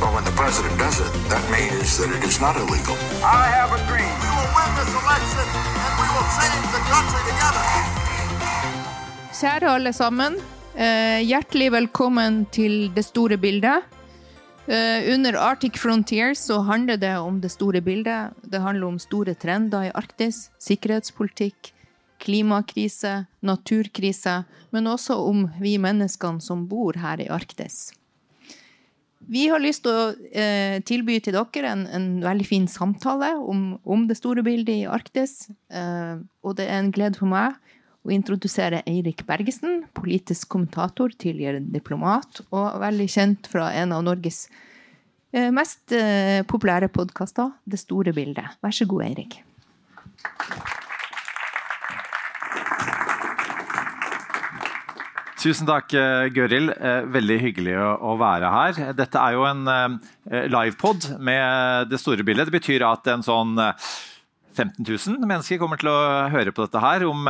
Well, when the president does it, that means that it is not illegal. I have a dream. We will win this election and we will change the country together. Kjære alle sammen. Eh, hjertelig velkommen til Det store bildet. Eh, under Arctic Frontiers så handler det om det store bildet. Det handler om store trender i Arktis, sikkerhetspolitikk, klimakrise, naturkrise, men også om vi menneskene som bor her i Arktis. Vi har lyst til å eh, tilby til dere en, en veldig fin samtale om, om, det store bildet i Arktis. Eh, og det er en glede for meg å introdusere Eirik Bergesen, politisk kommentator, tidligere diplomat, og veldig kjent fra en av Norges eh, mest eh, populære podkaster, Det store bildet. Vær så god, Eirik. Tusen takk, eh, Gøril. Eh, veldig hyggelig å være her. Dette er jo en eh, livepod med det store bildet. Det betyr at en sånn 15 000 mennesker kommer til å høre på dette her om,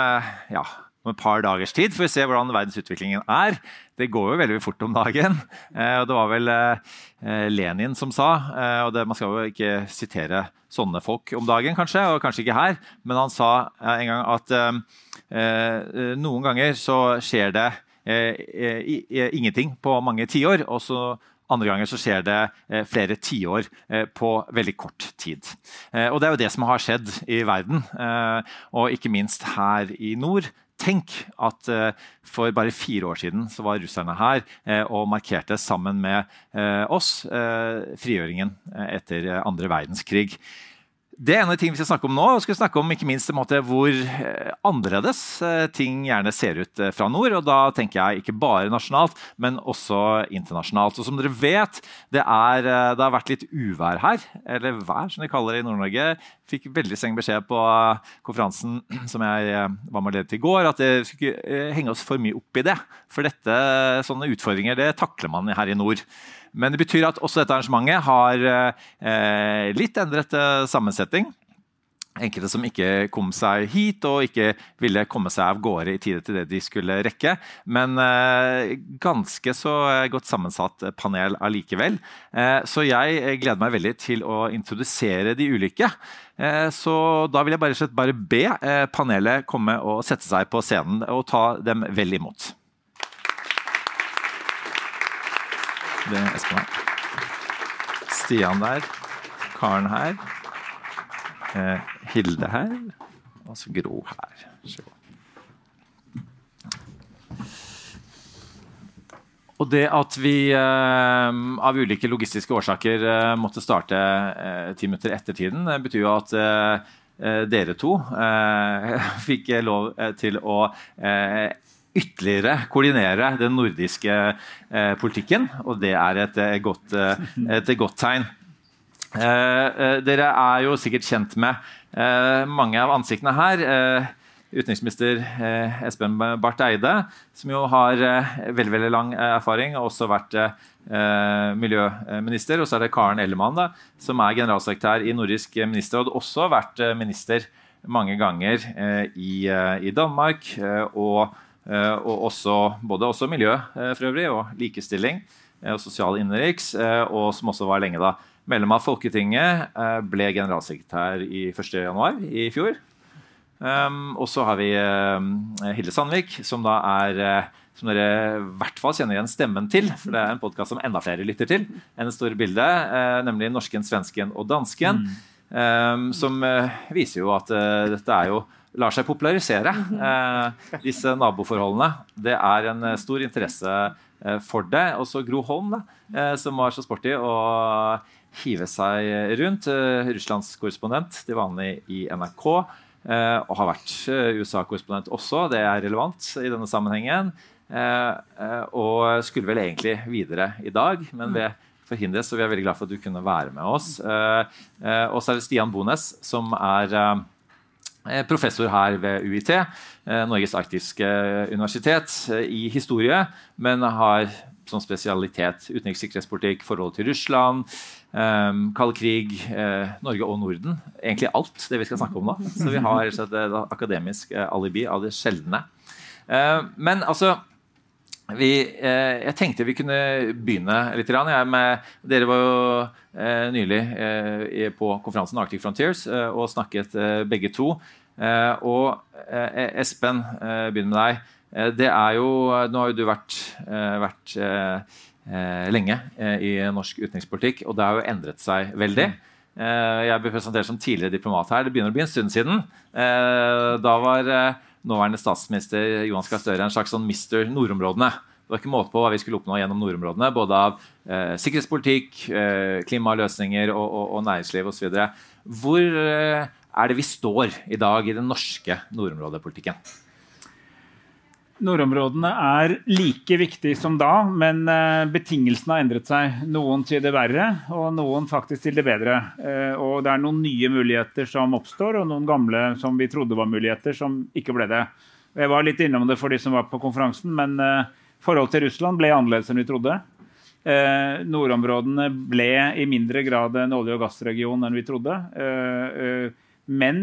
ja, om et par dagers tid. For å se hvordan verdensutviklingen er. Det går jo veldig fort om dagen. og Det var vel Lenin som sa, og det, man skal jo ikke sitere sånne folk om dagen, kanskje, og kanskje ikke her, men han sa en gang at noen ganger så skjer det ingenting på mange tiår. Og så andre ganger så skjer det eh, flere tiår på veldig kort tid. Og det er jo det som har skjedd i verden, og ikke minst her i nord. Tenk at for bare fire år siden så var russerne her og markerte sammen med oss frigjøringen etter andre verdenskrig. Det er en av de tingene vi skal snakke om nå. og skal snakke om ikke minst måte, hvor eh, annerledes eh, ting gjerne ser ut eh, fra nord. og Da tenker jeg ikke bare nasjonalt, men også internasjonalt. Og som dere vet, det, er, det har vært litt uvær her. Eller vær, som de kaller det i Nord-Norge. Fikk veldig streng beskjed på konferansen som jeg var med og ledet i går, at det skulle ikke henge oss for mye opp i det. For dette, sånne utfordringer det takler man her i nord. Men det betyr at også dette arrangementet har eh, litt endret eh, sammensetning. Enkelte som ikke kom seg hit og ikke ville komme seg av gårde i tide til det de skulle rekke. Men eh, ganske så godt sammensatt panel allikevel. Så jeg gleder meg veldig til å introdusere de ulike. Så da vil jeg bare, bare be panelet komme og sette seg på scenen og ta dem vel imot. Det er Espen her. Stian der. Karen her. Eh, Hilde her. Og så Gro her. Og det at vi eh, av ulike logistiske årsaker eh, måtte starte eh, ti minutter etter tiden, eh, betyr jo at dere to fikk lov til å ytterligere koordinere den nordiske eh, politikken, og det er et, et, eh, godt, eh, et godt, tegn. Eh, dere er jo sikkert kjent med eh, mange av ansiktene her. Eh, utenriksminister Espen Barth Eide, som jo har veldig, veldig lang erfaring og også vært miljøminister. Og så er det Karen Ellemann, da, som er generalsekretær i Nordisk ministerråd, også vært minister mange ganger i, i Danmark. og Eh, og også, både også miljø eh, for øvrig, og likestilling eh, og sosial innenriks, og som også var lenge da medlem av Folketinget, ble generalsekretær i 1.1. i fjor. Um, og så har vi Hilde Sandvik, som da er som dere i hvert fall kjenner igjen stemmen til. for Det er en podkast som enda flere lytter til enn det store bildet. Nemlig Norsken, svensken og dansken. Mm. Um, som viser jo at dette er jo lar seg popularisere, eh, disse naboforholdene. Det er en eh, stor interesse eh, for det. Også Gro Holm, da, eh, som var så sporty å hive seg rundt. Eh, Russlands korrespondent til vanlig i NRK. Eh, og har vært USA-korrespondent også, det er relevant i denne sammenhengen. og skulle vel egentlig videre i dag, men ved forhindres, så vi er veldig glad for at du kunne være med oss. Eh, eh, og så er det Stian Bones, som er eh, professor her ved UiT, eh, Norges arktiske universitet, eh, i historie, men har som spesialitet utenriks- sikkerhetspolitikk, forholdet til Russland, kald krig, eh, Norge og Norden. Egentlig alt det vi skal snakke om nå. Så vi har et akademisk eh, alibi av det sjeldne. Eh, men altså vi, eh, jeg tenkte vi kunne begynne litt. med, dere var jo eh, nylig eh, på konferansen Arctic Frontiers eh, og snakket eh, begge to. Eh, og eh, Espen, begynner med deg. Det er jo, Nå har jo du vært, vært lenge i norsk utenrikspolitikk, og det har jo endret seg veldig. Jeg ble presentert som tidligere diplomat her. Det begynner å bli en stund siden. Da var nåværende statsminister Johan Gahr Støre en slags sånn mister nordområdene. Det var ikke måte på hva vi skulle oppnå gjennom nordområdene, både av eh, sikkerhetspolitikk, eh, klimaløsninger og, og, og næringsliv osv. Hvor eh, er det vi står i dag i den norske nordområdepolitikken? Nordområdene er like viktig som da, men eh, betingelsene har endret seg. Noen til det verre, og noen faktisk til det bedre. Eh, og det er noen nye muligheter som oppstår, og noen gamle som vi trodde var muligheter, som ikke ble det. Jeg var litt innom det for de som var på konferansen, men eh, forholdet til Russland ble annerledes enn vi trodde. Nordområdene ble i mindre grad en olje- og gassregion enn vi trodde. Men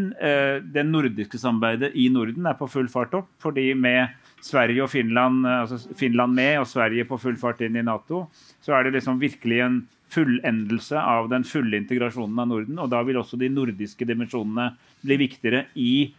det nordiske samarbeidet i Norden er på full fart opp. fordi med Sverige og Finland, eh, altså Finland med og Sverige på full fart inn i Nato, så er det liksom virkelig en fullendelse av den fulle integrasjonen av Norden. Og da vil også de nordiske dimensjonene bli viktigere i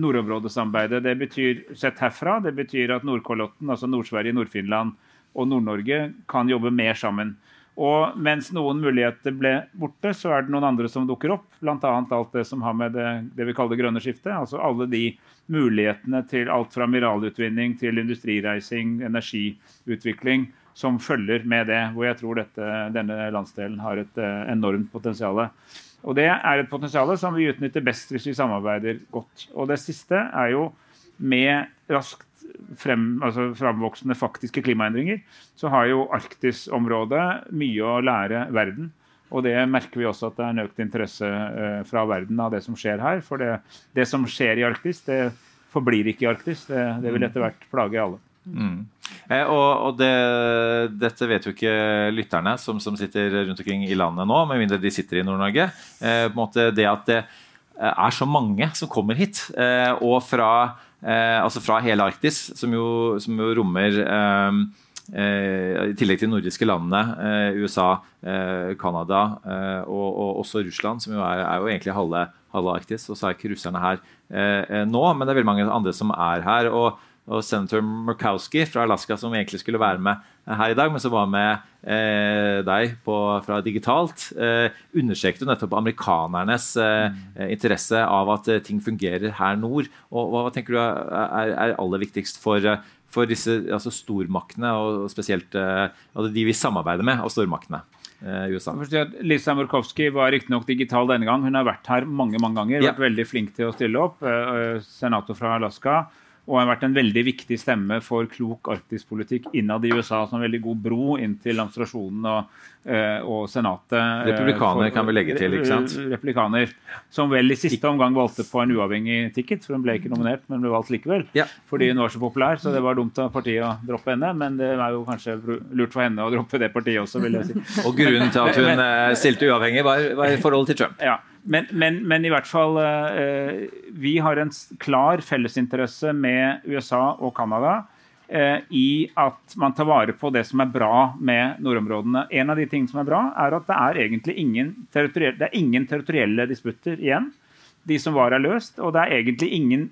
nordområdesamarbeidet. Det betyr, sett herfra, det betyr at Nordkolotten, altså Nord-Sverige, Nord-Finland og Nord-Norge kan jobbe mer sammen. Og mens noen muligheter ble borte, så er det noen andre som dukker opp. Bl.a. alt det som har med det, det vi kaller det grønne skiftet. Altså alle de mulighetene til alt fra mineralutvinning til industrireising, energiutvikling, som følger med det. Hvor jeg tror dette, denne landsdelen har et eh, enormt potensial. Og det er et potensial som vi utnytter best hvis vi samarbeider godt. Og det siste er jo med raskt frem, altså framvoksende faktiske klimaendringer, så har jo Arktis-området mye å lære verden. Og det merker vi også at det er en økt interesse eh, fra verden av det som skjer her. For det, det som skjer i Arktis, det forblir ikke i Arktis. Det, det vil etter hvert plage alle. Mm. Eh, og, og det, dette vet jo ikke lytterne som, som, sitter rundt omkring i landet nå, med mindre de sitter i Nord-Norge. Eh, på en måte det at det eh, er så mange som kommer hit, eh, og fra, eh, altså fra hele Arktis, som jo, som jo rommer eh, i tillegg til de nordiske landene, USA, Canada og, og, også Russland, som jo er, er jo egentlig halve, halve Arktis. Og så er ikke russerne her nå, men det er veldig mange andre som er her. og og senator Murkowski fra Alaska, som egentlig skulle være med her i dag, men som var med eh, deg på, fra digitalt, eh, understreket nettopp amerikanernes eh, interesse av at eh, ting fungerer her nord. Og Hva, hva tenker du er, er aller viktigst for, for disse altså stormaktene, og spesielt eh, altså de vi samarbeider med, av stormaktene? eh, USA. Lisa Murkowski var riktignok digital denne gang. Hun har vært her mange mange ganger. Ja. Vært veldig flink til å stille opp. eh, Senator fra Alaska. Og har vært en veldig viktig stemme for klok arktispolitikk innad i USA. Som en veldig god bro inn til administrasjonen og, eh, og senatet. eh, Republikaner for- kan vi legge til, ikke sant? Republikaner. Som vel i siste omgang valgte på en uavhengig ticket, for hun ble ikke nominert, men ble valgt likevel. Ja. Fordi hun var så populær, så det var dumt av partiet å droppe henne. Men det er jo kanskje lurt for henne å droppe det partiet også, vil jeg si. Og grunnen til at hun eh, stilte uavhengig, var, var forholdet til Trump. Ja, men, men, men i hvert fall eh, Vi har en klar fellesinteresse med USA og Canada eh, i at man tar vare på det som er bra med nordområdene. En av de tingene som er bra, er at det er egentlig ingen, territorielle, er ingen territorielle disputter igjen. De som var, er løst. Og det er egentlig ingen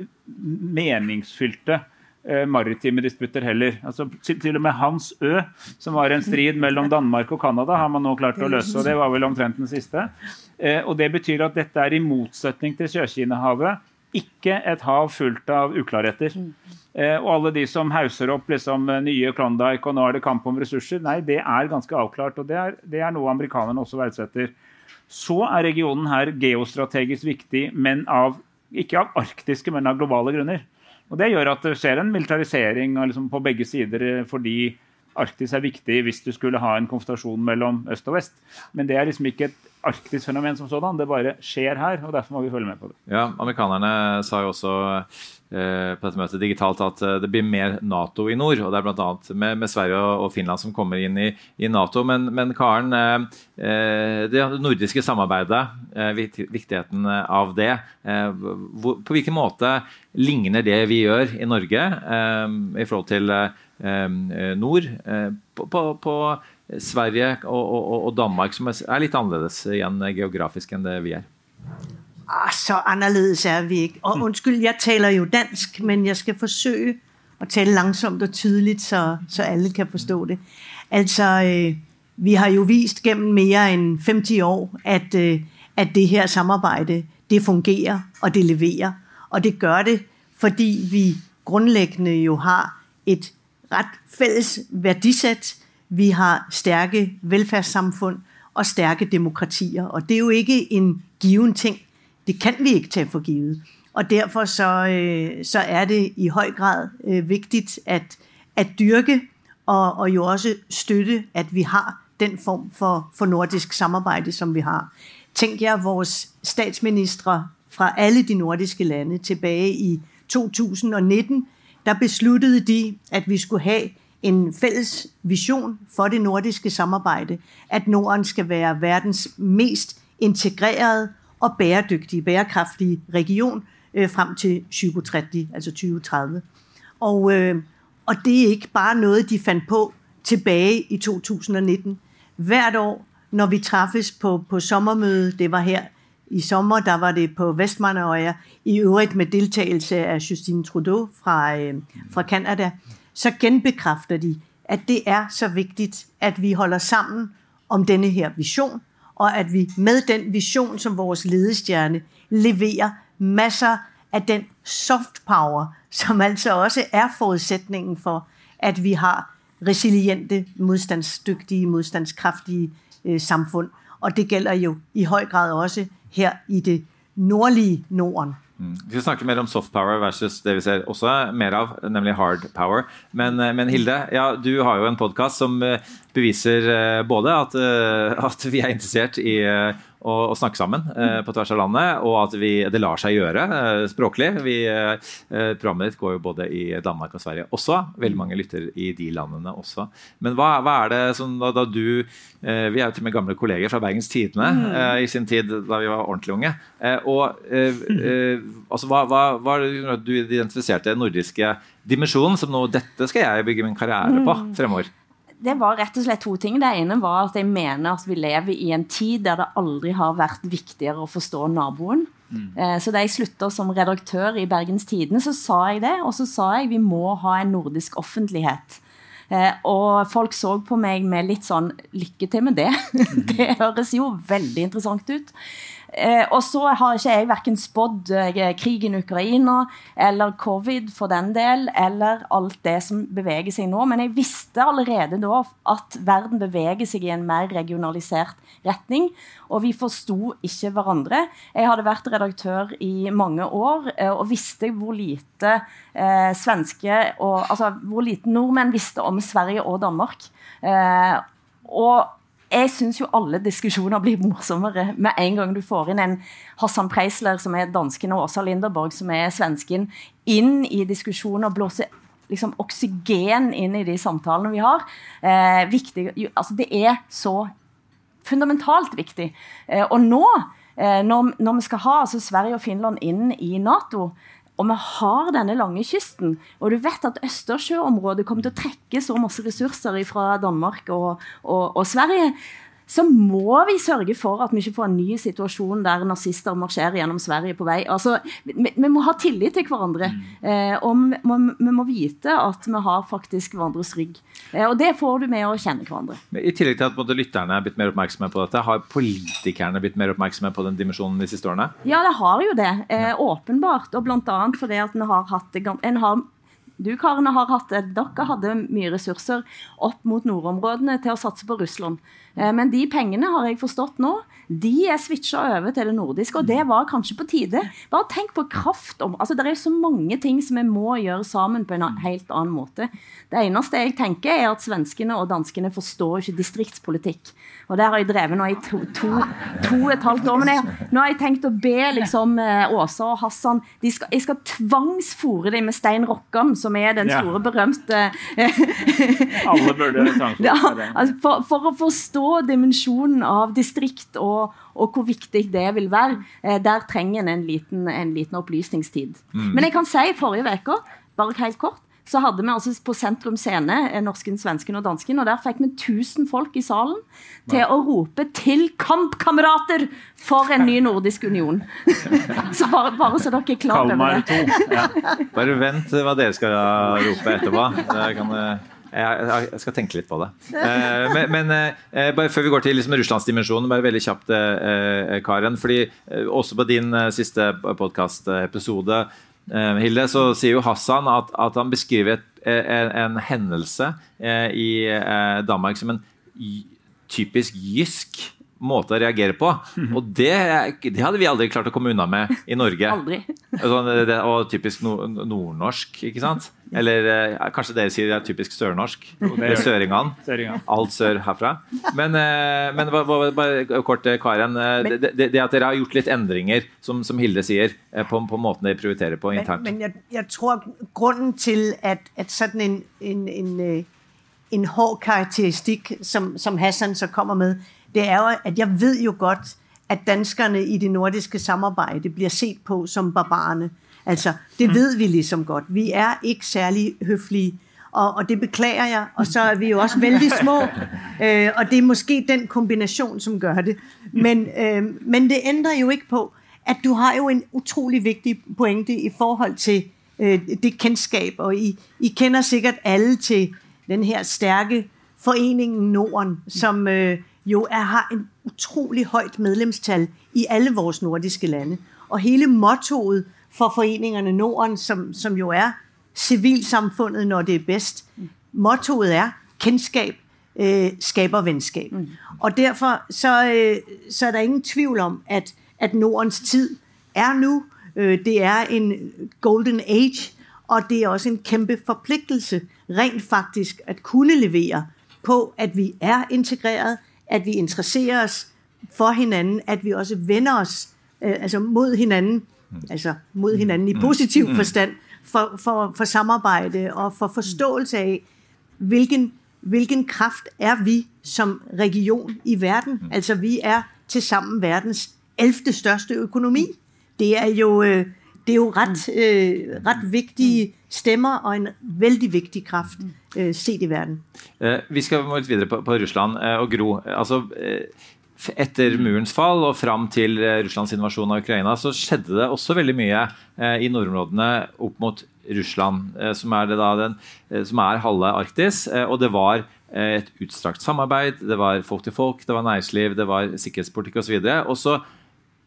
meningsfylte eh, maritime disputter heller. Altså, til, og med Hans Ø, som var en strid mellom Danmark og Canada, har man nå klart å løse. og Det var vel omtrent den siste. Eh, og Det betyr at dette er i motsetning til Sør-Kina-havet ikke et hav fullt av uklarheter. Eh, og alle de som hauser opp liksom, eh, nye Klondyke og nå er det kamp om ressurser, nei, det er ganske avklart. og Det er, det er noe amerikanerne også verdsetter. Så er regionen her geostrategisk viktig, men av, ikke av arktiske, men av globale grunner. Og Det gjør at det skjer en militarisering liksom, på begge sider eh, fordi Arktis er viktig hvis du skulle ha en konfrontasjon mellom øst og vest. Men det er liksom ikke et arktisk fenomen som sådan. Det bare skjer her, og derfor må vi følge med på det. Ja, Amerikanerne sa jo også eh, på dette møtet digitalt at eh, det blir mer Nato i nord. og Det er bl.a. Med, med Sverige og, Finland som kommer inn i, i Nato. Men, men Karen, eh, eh det nordiske samarbeidet, eh, viktigheten av det. Eh, hvor, på hvilken måte ligner det vi gjør i Norge i forhold til nord? på, på Sverige og, og, og, Danmark, som er litt annerledes igjen geografisk enn det vi er? Ah, så annerledes er vi ikke. Og unnskyld, jeg taler jo dansk, men jeg skal forsøke å tale langsomt og tydelig, så, så alle kan forstå det. Altså, øh, vi har jo vist gjennom mer enn 50 år, at, øh, at det her samarbeidet, det fungerer, og det leverer. Og det gjør det, fordi vi grunnleggende jo har et rett felles værdisæt, vi har stærke velfærdssamfund og stærke demokratier. Og det er jo ikke en given ting. Det kan vi ikke tage for givet. Og derfor så, øh, så er det i høj grad øh, vigtigt at, at dyrke og, og jo også støtte, at vi har den form for, for nordisk samarbejde, som vi har. Tænk jer vores statsministre fra alle de nordiske lande tilbage i 2019, der besluttede de, at vi skulle have en fælles vision for det nordiske samarbejde, at Norden skal være verdens mest integrerede og bæredygtige, bærekraftige region øh, frem til 2030, altså 2030. Og, øh, og det er ikke bare noget, de fandt på tilbage i 2019. Hvert år, når vi træffes på, på sommermøde, det var her i sommer, der var det på Vestmanøya, i øvrigt med deltagelse af Justine Trudeau fra, øh, fra Canada, så genbekræfter de, at det er så vigtigt, at vi holder sammen om denne her vision, og at vi med den vision som vores ledestjerne leverer masser af den soft power, som altså også er forudsætningen for, at vi har resiliente, modstandsdygtige, modstandskraftige øh, samfund. Og det gælder jo i høj grad også her i det nordlige Norden. Mm. Vi skal snakke mer om soft power versus det vi ser også mer av, nemlig hard power. Men, eh, men Hilde, ja, du har jo en podkast som eh, beviser eh, både at, at, vi er interessert i å, snakke sammen eh, på tvers av landet, og at vi, det lar seg gjøre eh, språklig. Vi, eh, programmet ditt går jo både i Danmark og Sverige også. Veldig mange lytter i de landene også. Men hva, hva er det som da, da du eh, Vi er jo til og med gamle kolleger fra Bergens Tidende mm. Eh, i sin tid da vi var ordentlig unge. Eh, og altså, hva, hva, hva du identifiserte den nordiske dimensjonen som nå dette skal jeg bygge min karriere på mm. fremover? Det var rett og slett to ting. Det ene var at jeg mener at vi lever i en tid der det aldri har vært viktigere å forstå naboen. Mm. Eh, så da jeg slutta som redaktør i Bergens Tidende, så sa jeg det. Og så sa jeg vi må ha en nordisk offentlighet. Eh, og folk så på meg med litt sånn Lykke til med det. det høres jo veldig interessant ut. Eh, og så har ikke jeg verken spådd eh, krigen i Ukraina eller covid for den del, eller alt det som beveger seg nå. Men jeg visste allerede da at verden beveger seg i en mer regionalisert retning. Og vi forsto ikke hverandre. Jeg hadde vært redaktør i mange år eh, og visste hvor lite eh, svenske og, Altså hvor lite nordmenn visste om Sverige og Danmark. Eh, og jeg syns jo alle diskusjoner blir morsommere med en gang du får inn en Hassan Preisler, som er dansken, og Åsa Linderborg, som er svensken, inn i diskusjoner, blåser liksom oksygen inn i de samtalene vi har. Eh, viktig, altså det er så fundamentalt viktig. Eh, og nå, eh, når, når, vi skal ha altså Sverige og Finland inn i Nato, og vi har denne lange kysten, og du vet at Østersjøområdet kommer til å trekke så masse ressurser fra Danmark og, og, og Sverige så må vi sørge for at vi ikke får en ny situasjon der nazister marsjerer gjennom Sverige på vei. Altså, vi, vi må ha tillit til hverandre. Mm. Eh, og vi må, vi må, vite at vi har faktisk hverandres rygg. Eh, og det får du med å kjenne hverandre. I tillegg til at både lytterne er blitt mer oppmerksomme på dette, har politikerne blitt mer oppmerksomme på den dimensjonen de siste årene? Ja, det har jo det. Eh, åpenbart. Og bl.a. fordi at en har hatt en har du Karene har hatt, dere hadde mye ressurser opp mot nordområdene til å satse på Russland. Eh, Men de pengene har jeg forstått nå, de er switcha over til det nordiske, og det var kanskje på tide. Bare tenk på kraft om Altså, det er så mange ting som vi må gjøre sammen på en helt annen måte. Det eneste jeg tenker, er at svenskene og danskene forstår ikke distriktspolitikk. Og der har jeg drevet nå i to, to, to og et halvt år. Men jeg, nå har jeg tenkt å be liksom eh, Åsa og Hassan de skal, Jeg skal tvangsfòre dem med Stein Rokkan, som er den store, berømte Alle burde tvangsfòre altså for, for å forstå dimensjonen av distrikt og, og hvor viktig det vil være, eh, der trenger en en liten, en liten opplysningstid. Mm. Men jeg kan si forrige uke, bare helt kort, så hadde vi altså på Sentrum Scene eh, norsken, svensken og dansken, og der fikk vi 1000 folk i salen til å rope 'til kampkamerater' for en ny nordisk union. så bare, bare så dere er klar over Kalmar Ja. Bare vent hva dere skal rope etterpå. Jeg, kan, eh, jeg, jeg skal tenke litt på det. Eh, Men, men bare før vi går til liksom Russlandsdimensjonen, bare veldig kjapt, Karen. fordi Også på din siste podkastepisode, Hilde, så sier jo Hassan at, at han beskriver et, en, en hendelse eh, i eh, Danmark som en typisk jysk måte å reagere på. Og det, det hadde vi aldri klart å komme unna med i Norge. Aldri. Sånn, det, og typisk nordnorsk, ikke sant? Eller eh, kanskje dere sier det er typisk sørnorsk? Det. Søringene. Alt sør herfra. Men, eh, men bare kort, eh, Karen. Det, det, at dere har gjort litt endringer, som, som Hilde sier, på, på måten dere prioriterer på Men, internt. men jeg, jeg tror, grunnen til, at, at sånn en, en, en, en hård karakteristikk som, som Hassan så kommer med, det er jo, at jeg vet jo godt, at danskerne i det nordiske samarbejde bliver set på som barbarerne. Altså, det ved vi liksom godt. Vi er ikke særlig høflige, og, og det beklager jeg, og så er vi jo også veldig små, øh, og det er måske den kombination, som gør det. Men, øh, men det ændrer jo ikke på, at du har jo en utrolig vigtig pointe i forhold til øh, det kendskab, og I, I kender sikkert alle til den her stærke foreningen Norden, som øh, jo er, har en utrolig højt medlemstal i alle vores nordiske lande. Og hele mottoet for foreningerne Norden, som, som jo er civilsamfundet, når det er bedst, mottoet er kendskab øh, skaber venskab. Og derfor så, øh, så er der ingen tvivl om, at, at Nordens tid er nu. Øh, det er en golden age, og det er også en kæmpe forpligtelse rent faktisk at kunne levere på, at vi er integreret, at vi interesserer os for hinanden, at vi også vender os øh, altså mod hinanden, altså mod hinanden i positiv Mm. forstand, for, for, for samarbejde og for forståelse af, hvilken, hvilken kraft er vi som region i verden. Altså vi er til sammen verdens 11. største økonomi. Det er jo, øh, det er jo ret, øh, ret vigtige stemmer og en veldig viktig kraft øh, set i verden. Eh, Vi skal må litt videre på, på Russland eh, og Gro. Altså, eh, etter murens fall og fram til Russlands invasjon av Ukraina, så skjedde det også veldig mye i nordområdene opp mot Russland, som er, det da den, som er halve Arktis. Og det var et utstrakt samarbeid, det var folk til folk, det var næringsliv, det var sikkerhetspolitikk osv. Og så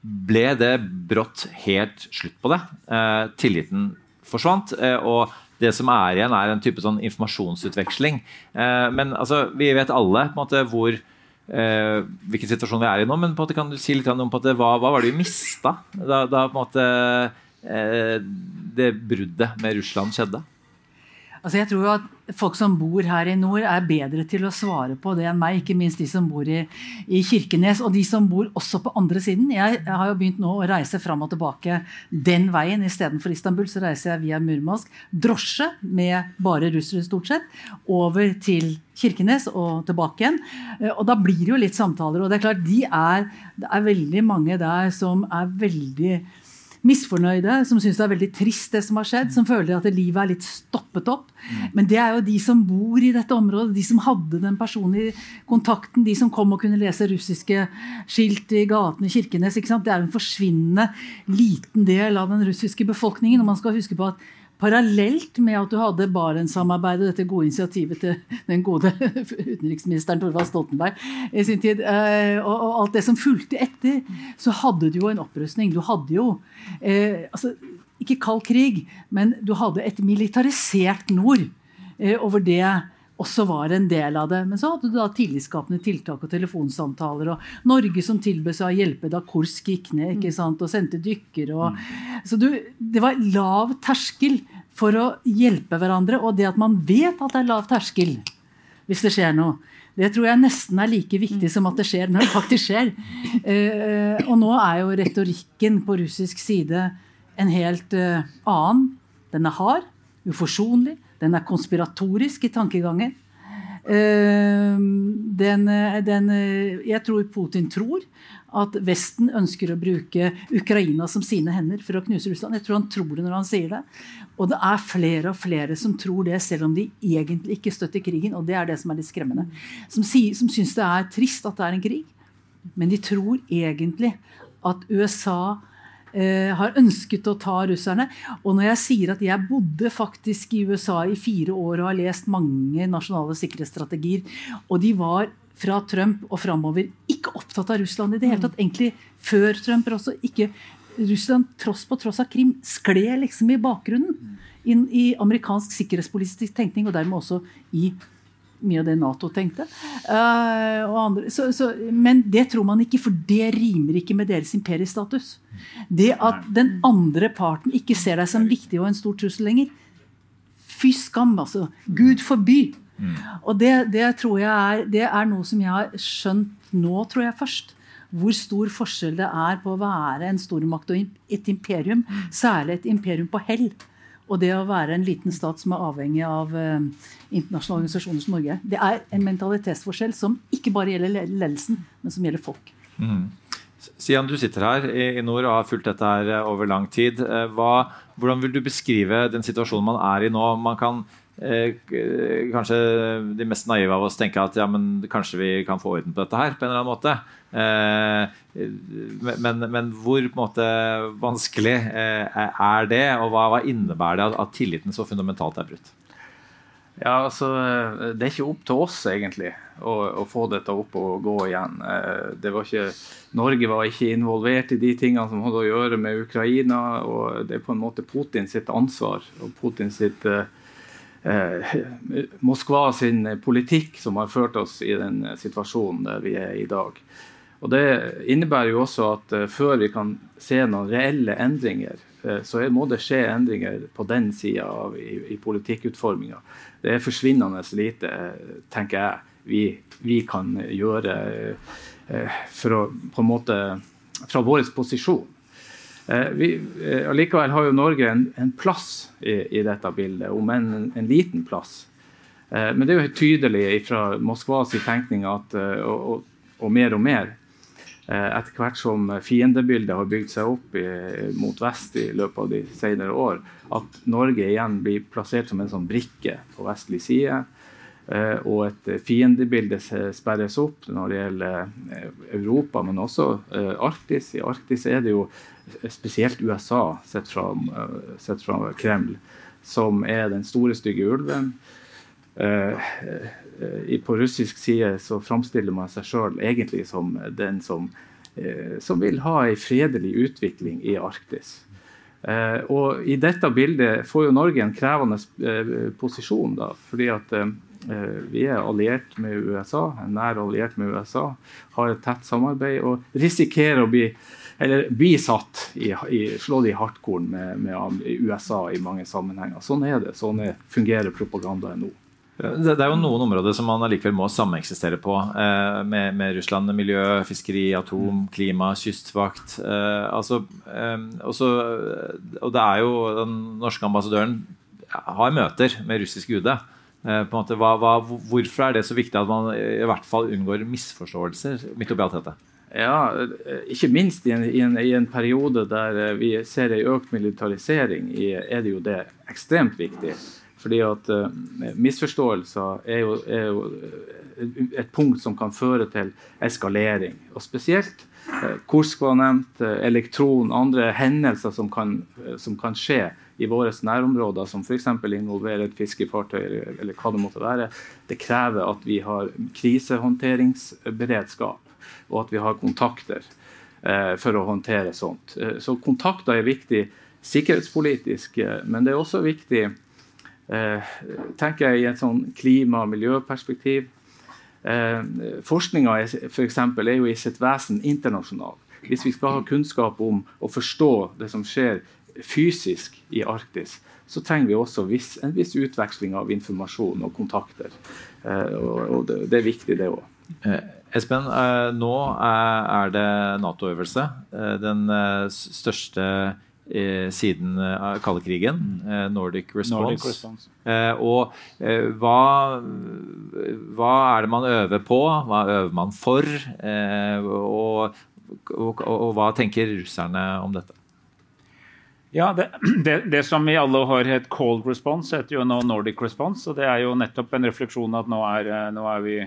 ble det brått helt slutt på det. Eh, tilliten forsvant. Eh, og det som er igjen, er en type sånn informasjonsutveksling. Eh, men altså, vi vet alle på en måte hvor eh, hvilken situasjon vi er i nå, men på en måte kan du si litt om på måte, hva, hva var det vi mista da, da på en måte eh, det bruddet med Russland skjedde? Altså jeg tror jo at Folk som bor her i nord, er bedre til å svare på det enn meg. Ikke minst de som bor i, i Kirkenes, og de som bor også på andre siden. Jeg, jeg har jo begynt nå å reise fram og tilbake den veien. Istedenfor Istanbul så reiser jeg via Murmansk. Drosje med bare russere, stort sett. Over til Kirkenes og tilbake igjen. Eh, Og da blir det jo litt samtaler. Og det er klart, de er, det er veldig mange der som er veldig misfornøyde, som syns det er veldig trist, det som har skjedd, som føler at livet er litt stoppet opp. Men det er jo de som bor i dette området, de som hadde den personlige kontakten, de som kom og kunne lese russiske skilt i gatene i Kirkenes. Det er en forsvinnende liten del av den russiske befolkningen. og man skal huske på at Parallelt med at du hadde Barentssamarbeidet, dette gode initiativet til den gode utenriksministeren Torvald Stoltenberg i sin tid, eh, og, og alt det som fulgte etter, så hadde du jo en opprustning. Du hadde jo eh, altså, Ikke kald krig, men du hadde et militarisert nord eh, over det også var en del av det. Men så hadde du da tillitsskapende tiltak og telefonsamtaler, og Norge som tilbød seg å hjelpe da Kursk gikk ned ikke sant, og sendte dykkere. Og, så du, det var lav terskel for å hjelpe hverandre, og det at man vet at det er lav terskel hvis det skjer noe. Det tror jeg nesten er like viktig som at det skjer når det faktisk skjer. Eh, og nå er jo retorikken på russisk side en helt eh, annen. Den er hard, uforsonlig, den er konspiratorisk i tankegangen. Uh, den, den, jeg tror Putin tror at Vesten ønsker å bruke Ukraina som sine hender for å knuse Russland. Jeg tror han tror det når han sier det. Og det er flere og flere som tror det, selv om de egentlig ikke støtter krigen. Og det er det som er litt skremmende. Som, som syns det er trist at det er en krig. Men de tror egentlig at USA eh, har ønsket å ta russerne. Og når jeg sier at jeg bodde faktisk i USA i fire år og har lest mange nasjonale sikkerhetsstrategier, og de var fra Trump og framover ikke opptatt av Russland i det hele tatt. Egentlig før Trump også. ikke Russland, tross på tross av Krim, skled liksom i bakgrunnen inn i amerikansk sikkerhetspolitisk tenkning, og dermed også i mye av det Nato tenkte. Uh, så, så, men det tror man ikke, for det rimer ikke med deres imperiestatus. Det at den andre parten ikke ser deg som viktig og en stor trussel lenger. Fy skam, altså. Gud forby. Mm. Og det, det, tror jeg er, det er noe som jeg har skjønt nå, tror jeg først. Hvor stor forskjell det er på å være en stormakt og et imperium. Mm. Særlig et imperium på hell. Og det å være en liten stat som er avhengig av eh, internasjonale organisasjoner som Norge. Det er en mentalitetsforskjell som ikke bare gjelder ledelsen, men som gjelder folk. Mm. Sian, du sitter her i nord og har fulgt dette her eh, over lang tid. Eh, hva, hvordan vil du beskrive den situasjonen man er i nå? Man kan Eh, kanskje de mest naive av oss tenke at ja, men kanskje vi kan få orden på dette her på en eller annen måte. Eh, men, men hvor måte, vanskelig eh, er det, og hva, hva innebærer det at, at, tilliten så fundamentalt er brutt? Ja, altså, Det er ikke opp til oss egentlig å, å få dette opp og gå igjen. Det var ikke, Norge var ikke involvert i de tingene som hadde å gjøre med Ukraina. og Det er på en måte Putin sitt ansvar og Putin sitt eh, Moskva sin politikk som har ført oss i den situasjonen der vi er i dag. Og Det innebærer jo også at uh, før vi kan se noen reelle endringer, uh, så må det skje endringer på den sida i, i politikkutforminga. Det er forsvinnende lite, tenker jeg, vi, vi kan gjøre å måte fra vår posisjon. Eh, vi, eh, allikevel har jo Norge en, en plass i, i, dette bildet, om en, en liten plass. Eh, men det er jo tydelig fra Moskvas tenkning at, og, og, og, mer og mer etter hvert som fiendebildet har bygd seg opp i, mot vest i løpet av de senere år, at Norge igjen blir plassert som en sånn brikke på vestlig side. Og et fiendebilde sperres opp når det gjelder Europa, men også Arktis. I Arktis er det jo spesielt USA, sett fra, sett fra, Kreml, som er den store, stygge ulven. Uh, på russisk side så framstiller man seg sjøl egentlig som den som, uh, som vil ha ei fredelig utvikling i Arktis. Og I dette bildet får jo Norge en krevende posisjon, da, fordi at vi er alliert med USA, en nær alliert med USA, har et tett samarbeid og risikerer å bli eller bli satt i, i, slått i hardkorn med, med, USA i mange sammenhenger. Sånn er det. Sånn er, fungerer propagandaen nå. Det, er jo noen områder som man allikevel må sameksistere på, eh, med, med, Russland. Miljø, fiskeri, atom, klima, kystvakt. Eh, altså, eh, også, og det er jo Den norske ambassadøren har møter med russisk UD. Eh, måte, hva, hva, hvorfor er det så viktig at man i hvert fall unngår misforståelser midt oppi alt dette? Ja, ikke minst i en, i, en, i en, periode der eh, vi ser en økt militarisering, er det jo det ekstremt viktig. Fordi at uh, misforståelser er jo, er jo, et punkt som kan føre til eskalering. Og spesielt uh, Kursk var nevnt, uh, elektron, andre hendelser som kan, som kan skje i våre nærområder, som f.eks. involverer et fiskefartøy eller, eller hva det måtte være. Det krever at vi har krisehåndteringsberedskap og at vi har kontakter eh, for å håndtere sånt. Eh, så kontakter er viktig sikkerhetspolitisk, eh, men det er også viktig eh, tenker jeg i et sånn klima- og miljøperspektiv. Eh, Forskninga er jo i sitt vesen internasjonal. Hvis vi skal ha kunnskap om å forstå det som skjer fysisk i Arktis, så trenger vi også viss, en viss utveksling av informasjon og kontakter. Eh, og, og det, det, er viktig, det òg. Eh, Espen, eh, nå er det Nato-øvelse. Eh, den eh, eh, siden kalde krigen. Nordic Response. Nordic Response. og hva, hva, er det man øver på? Hva øver man for? Og, og, og, hva tenker russerne om dette? Ja, det, det, det, som i alle år het cold response, heter jo nå Nordic response. og Det er jo nettopp en refleksjon at nå er, nå er vi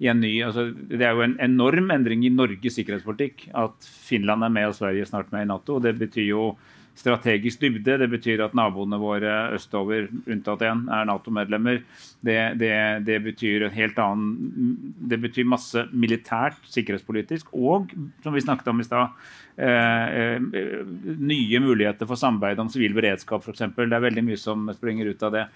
i en ny altså, Det er jo en enorm endring i Norges sikkerhetspolitikk at Finland er med og Sverige snart med i Nato. Det betyr jo strategisk dybde. Det betyr at naboene våre østover, unntatt én, er Nato-medlemmer. Det, det, det, betyr en helt annen Det betyr masse militært, sikkerhetspolitisk, og som vi snakket om i stad, eh, eh, nye muligheter for samarbeid om sivil beredskap, f.eks. Det er veldig mye som springer ut av det.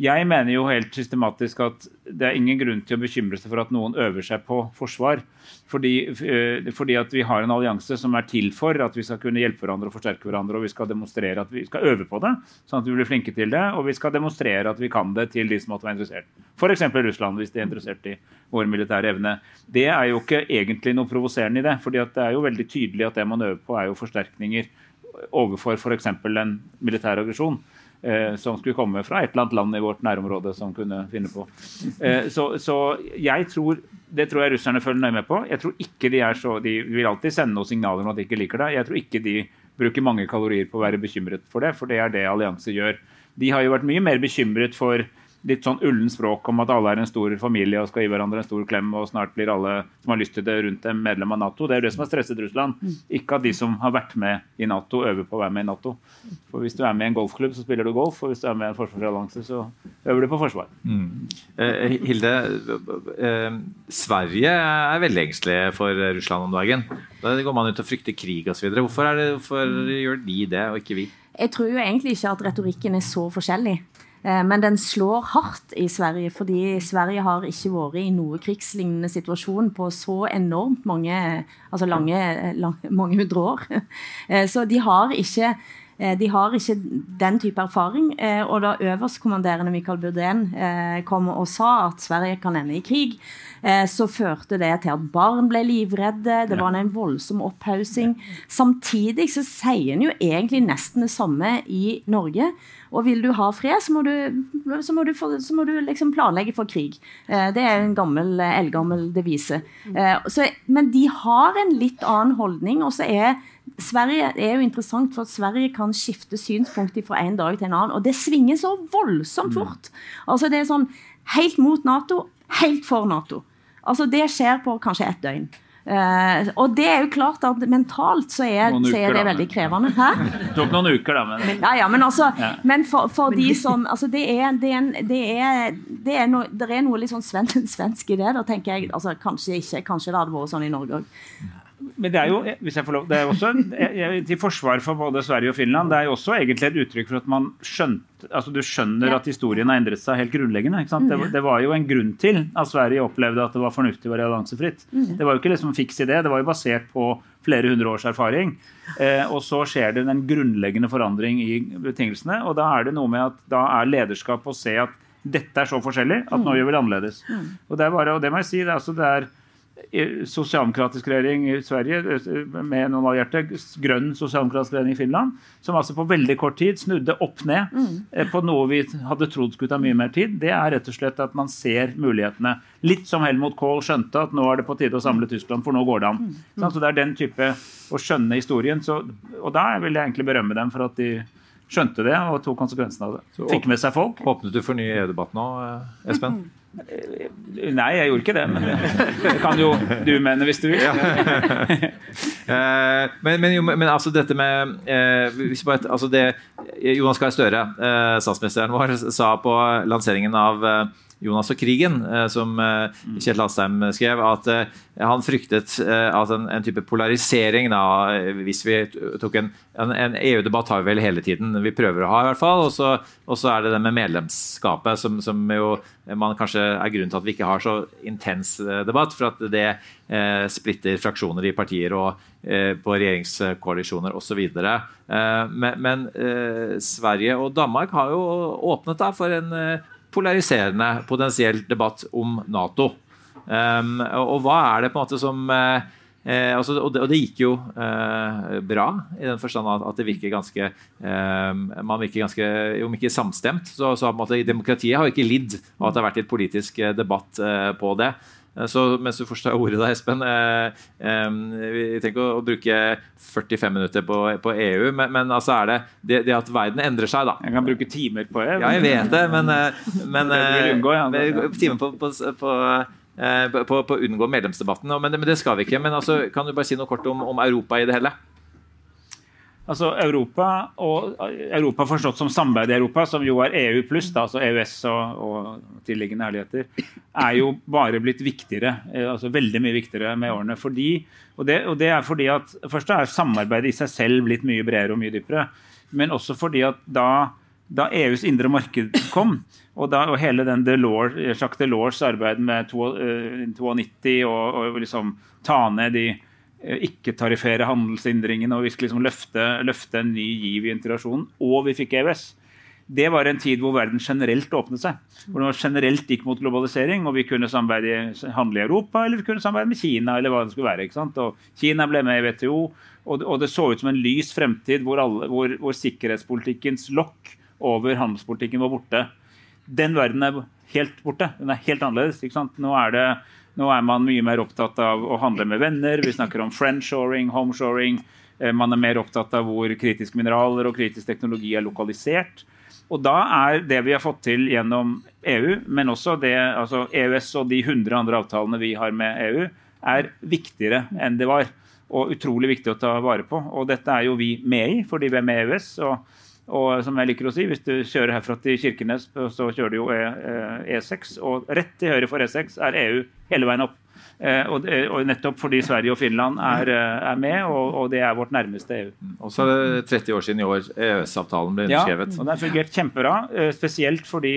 Jeg mener jo helt systematisk at det er ingen grunn til å bekymre seg for at noen øver seg på forsvar. Fordi, eh, fordi, at vi har en allianse som er til for at vi skal kunne hjelpe hverandre og forsterke hverandre. Og vi skal demonstrere at vi skal øve på det, sånn at vi blir flinke til det. Og vi skal demonstrere at vi kan det til de som måtte være interessert. F.eks. Russland, hvis de er interessert i vår militære evne. Det er jo ikke egentlig noe provoserende i det. fordi det er jo veldig tydelig at det man øver på, er jo forsterkninger overfor f.eks. en militær aggresjon eh, som skulle komme fra et eller annet land i vårt nærområde som kunne finne på. Eh, så, så, jeg tror Det tror jeg russerne følger nøye med på. Jeg tror ikke De er så, de vil alltid sende noen signaler om at de ikke liker det. Jeg tror ikke de bruker mange kalorier på å være bekymret for det, for det er det allianser gjør. De har jo vært mye mer bekymret for litt sånn ullen språk om at alle er en stor familie og skal gi hverandre en stor klem, og snart blir alle som har lyst til det, rundt dem medlem av Nato. Det er jo det som har stresset Russland. Mm. Ikke at de som har vært med i Nato, øver på å være med i Nato. For Hvis du er med i en golfklubb, så spiller du golf, og hvis du er med i en forsvarsallianse, så øver du på forsvar. Mm. Eh, Hilde, eh, Sverige er veldig engstelig for Russland om dagen. Da går man ut og frykter krig osv. Hvorfor, hvorfor gjør de det, og ikke vi? Jeg tror jo egentlig ikke at retorikken er så forskjellig. Eh, men den slår hardt i Sverige, fordi Sverige har ikke vært i noe krigslignende situasjon på så enormt mange, altså lange, lang, mange hundre år. Eh, så de har ikke eh, de har ikke den type erfaring. Og da øverstkommanderende Michael Burdén kom og sa at Sverige kan ende i krig, så førte det til at barn ble livredde. Det var en voldsom opphaussing. Samtidig så sier en jo egentlig nesten det samme i Norge. Og vil du ha fred, så må du, så må du, for, så må du liksom planlegge for krig. Eh, det er en gammel, eldgammel devise. Eh, så, men de har en litt annen holdning. og så er Sverige er jo interessant, for at Sverige kan skifte synspunkt fra en dag til en annen. Og det svinger så voldsomt fort. Altså Det er sånn helt mot Nato, helt for Nato. Altså Det skjer på kanskje ett døgn. Uh, og det er jo klart at mentalt så er, uker, så er det veldig krevende. Hæ? Det tok noen uker, da. Men, ja, ja, men, altså, ja. men for, for de som altså det, er, det, er, det, er, det, er no, det er noe litt sånn sven, svensk i det. Da tenker jeg, altså, Kanskje ikke, kanskje det hadde vært sånn i Norge òg. Men det er jo hvis jeg får lov, det er også til forsvar for både Sverige og Finland, det er jo også egentlig et uttrykk for at man skjønte, altså du skjønner at historien har endret seg helt grunnleggende. ikke sant? Det, det, var jo en grunn til at Sverige opplevde at det var fornuftig å være alliansefritt. Mm. Det var jo ikke liksom fiks idé, det var jo basert på flere hundre års erfaring. Eh, og så skjer det en grunnleggende forandring i betingelsene. Og da er det noe med at da er lederskap å se at dette er så forskjellig at nå mm. gjør vi det annerledes. Mm. Og det, er bare, og det må jeg si, det er, altså, det er sosialdemokratisk regjering i Sverige med noen allierte, grønn sosialdemokratisk regjering i Finland, som altså på veldig kort tid snudde opp ned mm. Eh, på noe vi hadde trodd skulle ta mye mer tid. Det er rett og slett at man ser mulighetene. Litt som Helmut Kohl skjønte at nå er det på tide å samle Tyskland, for nå går det an. Mm. Så det er den type å skjønne historien. Så, og da vil jeg egentlig berømme dem for at de skjønte det og tok konsekvensen av det. Fikk med seg folk. Åpnet du for ny EU-debatt nå, eh, Espen? Nei, jeg gjorde ikke det. Men det kan jo du mene hvis du vil. Ja. men, men, men, altså dette med eh, altså det, Jonas Gahr Støre, statsministeren vår, sa på lanseringen av Jonas og krigen, eh, som Kjell Kjetil Astheim skrev, at eh, han fryktet at en, en type polarisering da, hvis vi tok en, en, en EU-debatt har vi vel hele tiden, vi prøver å ha i hvert fall, og så er det det med medlemskapet som, som, jo man kanskje er grunnen til at vi ikke har så intens debatt, for at det eh, splitter fraksjoner i partier og eh, på regjeringskoalisjoner osv. Eh, men, men eh, Sverige og Danmark har jo åpnet da for en polariserende potensiell debatt om Nato. Um, og hva er det på en måte som uh, altså, og, det, og, det, gikk jo uh, bra, i den forstand at, at det virker ganske um, Man virker ganske, om ikke samstemt, så, så måte, demokratiet har ikke lidd av at det har vært litt politisk debatt uh, på det. Eh, så mens du forstår ordet da, Espen eh, eh, Vi trenger ikke å, bruke 45 minutter på, på EU, men, men, altså er det, det, det at verden endrer seg, da. Jeg kan bruke timer på EU. Ja, jeg vet det, men, eh, men unngå, ja. timer på, på, på på, å unngå medlemsdebatten, men det, men det, skal vi ikke. Men altså, kan du bare si noe kort om, om Europa i det hele? Altså Europa, og Europa forstått som samarbeid i Europa, som jo er EU pluss, altså EØS og, og tilliggende herligheter, er jo bare blitt viktigere. Eh, altså Veldig mye viktigere med årene. Fordi, og, det, og det er fordi at Først er samarbeidet i seg selv blitt mye bredere og mye dypere. Men også fordi at da, da EUs indre marked kom, og, da, og hele den Delors, Jacques Delors arbeid med 92 eh, og, og liksom ta ned de Eh, ikke-tariffere handelshindringene og vi skulle liksom løfte, løfte, en ny giv i integrasjonen. Og vi fikk EØS. Det var en tid hvor verden generelt åpnet seg. Hvor det generelt gikk mot globalisering, og vi kunne samarbeide, handle i Europa eller vi kunne samarbeide med Kina. eller hva det skulle være, ikke sant? Og Kina ble med i WTO, og, og det så ut som en lys fremtid hvor, alle, hvor, hvor sikkerhetspolitikkens lokk over handelspolitikken var borte. Den verden er helt borte. Den er helt annerledes. ikke sant? Nå er det nå er man mye mer opptatt av å handle med venner. Vi snakker om friendshoring, homeshoring. Eh, man er mer opptatt av hvor kritiske mineraler og kritisk teknologi er lokalisert. Og da er det vi har fått til gjennom EU, men også det, altså EØS og de 100 andre avtalene vi har med EU, er viktigere enn det var. Og utrolig viktig å ta vare på. Og dette er jo vi med i, fordi vi er med i EØS. og og som jeg liker å si, Hvis du kjører herfra til Kirkenes, så kjører du jo E6. E og rett til høyre for E6 er EU hele veien opp. Eh, og, og, nettopp fordi Sverige og Finland er, eh, er med, og, og, det er vårt nærmeste EU. Og så er det 30 år siden i år EØS-avtalen ble underskrevet. Ja, og den har fungert kjempebra, eh, spesielt fordi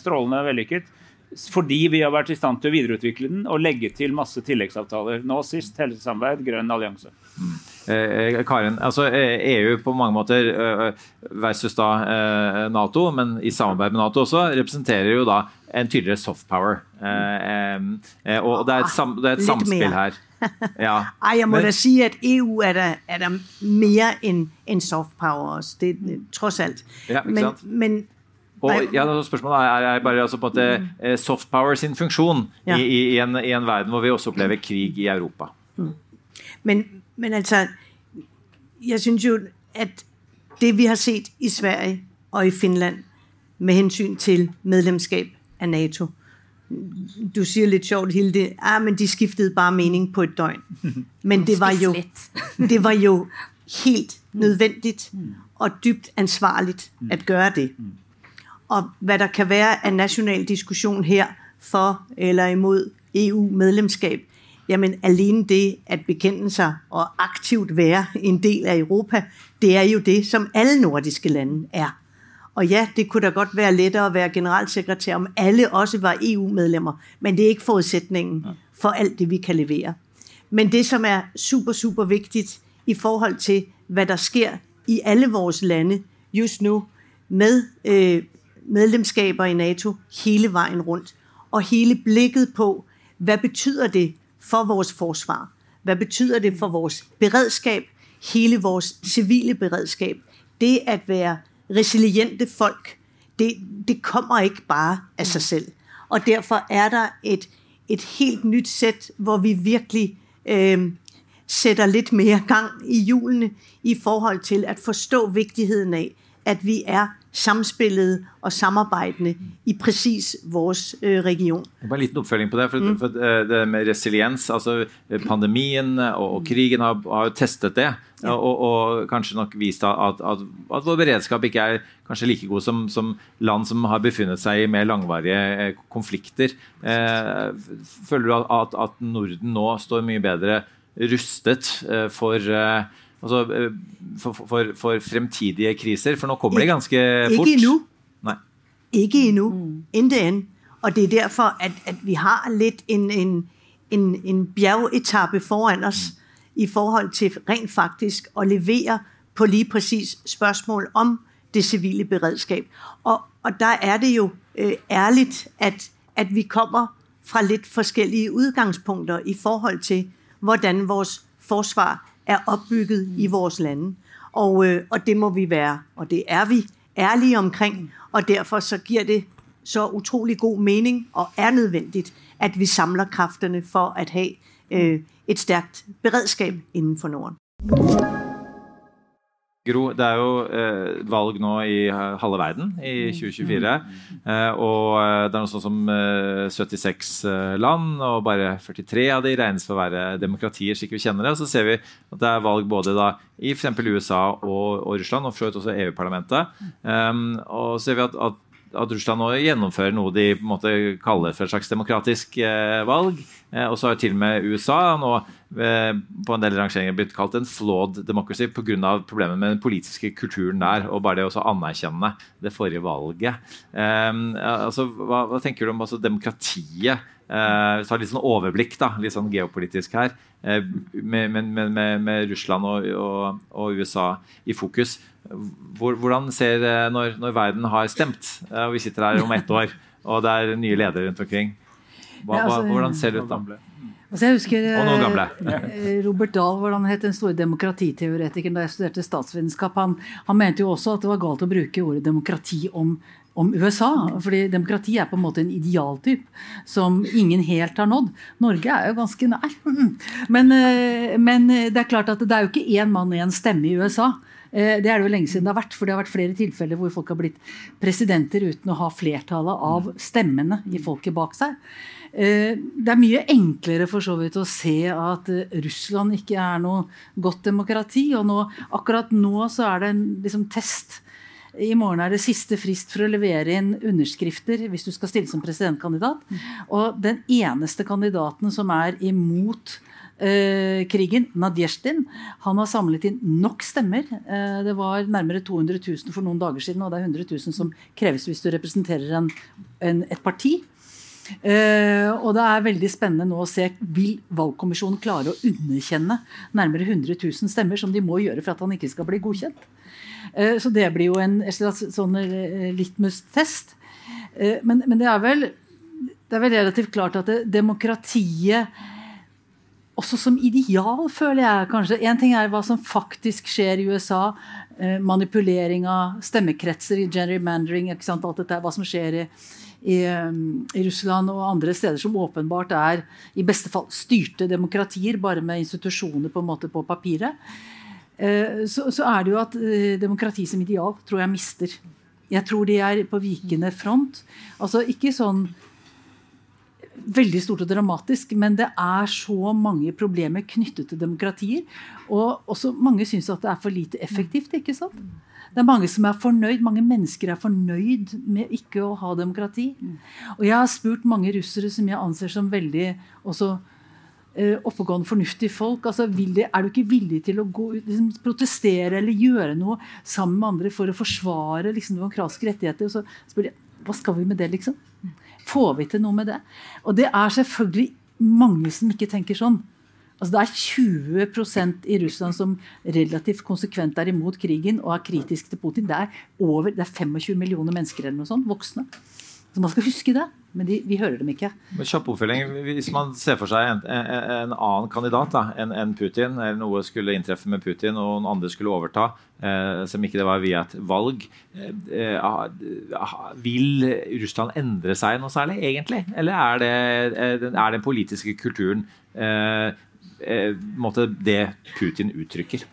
strålende vellykket fordi vi har vært i stand til å videreutvikle den og legge til masse tilleggsavtaler. Nå sist helsesamarbeid, grønn allianse. Mm. Eh, Karin, altså EU eh, e på mange måter eh, versus da eh, Nato, men i samarbeid med Nato også, representerer jo da en tydeligere soft power. Eh, eh, og det er et, sam, det er et samspill her. Ja. Ej, jeg må men, da si at EU er der, er der mer enn en soft power også. Det, det, tross alt. Ja, men, men og ja, Spørsmålet er, er bare altså på at mm. eh, soft power sin funksjon ja. i, i, en, i, en, verden hvor vi også opplever krig i Europa. Mm. Men, men, altså Jeg synes jo at det vi har sett i Sverige og i Finland med hensyn til medlemskap av Nato. Du sier litt sjovt, Hilde, ah, men de skiftet bare mening på et døgn. Men det var jo, det var jo helt nødvendig og dybt ansvarlig at gjøre det. Og hvad der kan være af national diskussion her for eller imod EU-medlemskab, jamen alene det at bekende sig og aktivt være en del af Europa, det er jo det, som alle nordiske lande er. Og ja, det kunne da godt være lettere at være generalsekretær, om alle også var EU-medlemmer, men det er ikke forudsætningen for alt det, vi kan levere. Men det, som er super, super vigtigt i forhold til, hvad der sker i alle vores lande just nu med øh, medlemskaber i NATO hele vejen rundt. Og hele blikket på, hvad betyder det for vores forsvar? Hvad betyder det for vores beredskab? Hele vores civile beredskab. Det at være resiliente folk, det, det kommer ikke bare af sig selv. Og derfor er der et, et helt nyt sæt, hvor vi virkelig øh, sætter lidt mere gang i hjulene i forhold til at forstå vigtigheden af, at vi er samspillet og samarbeidende i presis vores øh, region. Bare en liten oppfølging på det. for, for eh, Det med resiliens, altså eh, Pandemien og, og krigen har, har jo testet det. Og, og kanskje nok vist at, at, at vår beredskap ikke er kanskje like god som, som land som har befunnet seg i mer langvarige eh, konflikter. Eh, føler du at, at Norden nå står mye bedre rustet eh, for Altså, eh, for, for, for, fremtidige kriser? For nå kommer det ganske fort. Ikke endnu. Nei. Ikke endnu. Mm. Intet end. Og det er derfor, at, at vi har litt en, en, en, en bjergetappe foran oss i forhold til rent faktisk å levere på lige præcis spørsmål om det civile beredskab. Og, og der er det jo øh, ærligt, at, at vi kommer fra litt forskellige udgangspunkter i forhold til, hvordan vores forsvar er opbygget i vores lande. Og, øh, og det må vi være, og det er vi, ærlige omkring, og derfor så giver det så utrolig god mening, og er nødvendigt, at vi samler kræfterne for at have øh, et stærkt beredskab inden for Norden. Gro, det er jo eh, valg nå i halve verden i 2024. Eh, og eh, det er noe sånn som 76 eh, land, og bare 43 av de regnes for å være demokratier, slik vi kjenner det. Og så ser vi at det er valg både da i f.eks. USA og, og Russland, og for så vidt også EU-parlamentet. Um, og så ser vi at, at at Russland nå gjennomfører noe de på en måte kaller for et slags demokratisk eh, valg. Eh, og så har til og med USA nå eh, på en del rangeringer blitt kalt en flawed democracy pga. problemet med den politiske kulturen der, og bare det å anerkjenne det forrige valget. altså, hva, hva, tenker du om altså, demokratiet? vi tar litt sånn overblikk, da, litt sånn geopolitisk her, med, med, med, med Russland og, og, og USA i fokus. Hvordan ser når, når verden har stemt, og og vi sitter her om ett år, og det er nye ledere rundt omkring, hva, ja, altså, hvordan ser det ut da? Altså jeg husker og noen gamle. Eh, Robert Dahl, hvordan het den store demokratiteoretikeren da jeg studerte statsvitenskap, han, han, mente jo også at det var galt å bruke ordet demokrati om, om USA. fordi demokrati er på en måte en idealtyp som ingen helt har nådd. Norge er jo ganske nær. Men, men det er klart at det er jo ikke én mann, én stemme i USA. Eh, det er det jo lenge siden det har vært, for det har vært flere tilfeller hvor folk har blitt presidenter uten å ha flertallet av stemmene i folket bak seg. Eh, det er mye enklere for så vidt å se at eh, Russland ikke er noe godt demokrati. Og nå, akkurat nå så er det en liksom, test. I morgen er det siste frist for å levere inn underskrifter hvis du skal stille som presidentkandidat. Og den eneste kandidaten som er imot eh, krigen, Nadjesjtin, han har samlet inn nok stemmer. Eh, det var nærmere 200 000 for noen dager siden, og det er 100 000 som kreves hvis du representerer en, en, et parti. Eh, og det er veldig spennende nå å se vil valgkommisjonen klare å underkjenne nærmere 100 000 stemmer, som de må gjøre for at han ikke skal bli godkjent. Eh, så det blir jo en sånn eh, litmus-test. Men, men det, er vel, det er vel relativt klart at det, demokratiet også som ideal, føler jeg kanskje. Én ting er hva som faktisk skjer i USA. Manipulering av stemmekretser, i gerrymandering, alt dette, hva som skjer i, i, eh, i, Russland og andre steder som åpenbart er i beste fall styrte demokratier, bare med institusjoner på en måte på papiret. Eh, så, så er det jo at eh, demokrati som ideal tror jeg mister. Jeg tror de er på vikende front. Altså ikke sånn veldig stort og dramatisk, men det er så mange problemer knyttet til demokratier. Og også mange syns at det er for lite effektivt. ikke sant? Det er mange som er fornøyd, mange mennesker er fornøyd med ikke å ha demokrati. Og jeg har spurt mange russere som jeg anser som veldig også uh, oppegående, fornuftige folk. altså de, Er du ikke villig til å gå, liksom, protestere eller gjøre noe sammen med andre for å forsvare liksom, demokratiske rettigheter? Og så spør de hva skal vi med det, liksom? Får vi til noe med det? Og det er selvfølgelig mange som ikke tenker sånn. Altså Det er 20% i Russland som relativt konsekvent er imot krigen og er kritisk til Putin. Det er, over, det er 25 millioner mennesker eller noe sånt, voksne. Så man skal huske det. Men de, vi hører dem ikke. Men kjapp oppfølging. Hvis man ser for seg en, en, en annen kandidat enn en Putin, eller noe skulle inntreffe med Putin og noen andre skulle overta, eh, som ikke det var via et valg, eh, eh, vil Russland endre seg noe særlig, egentlig? Eller er det, er den politiske kulturen eh, eh det Putin uttrykker?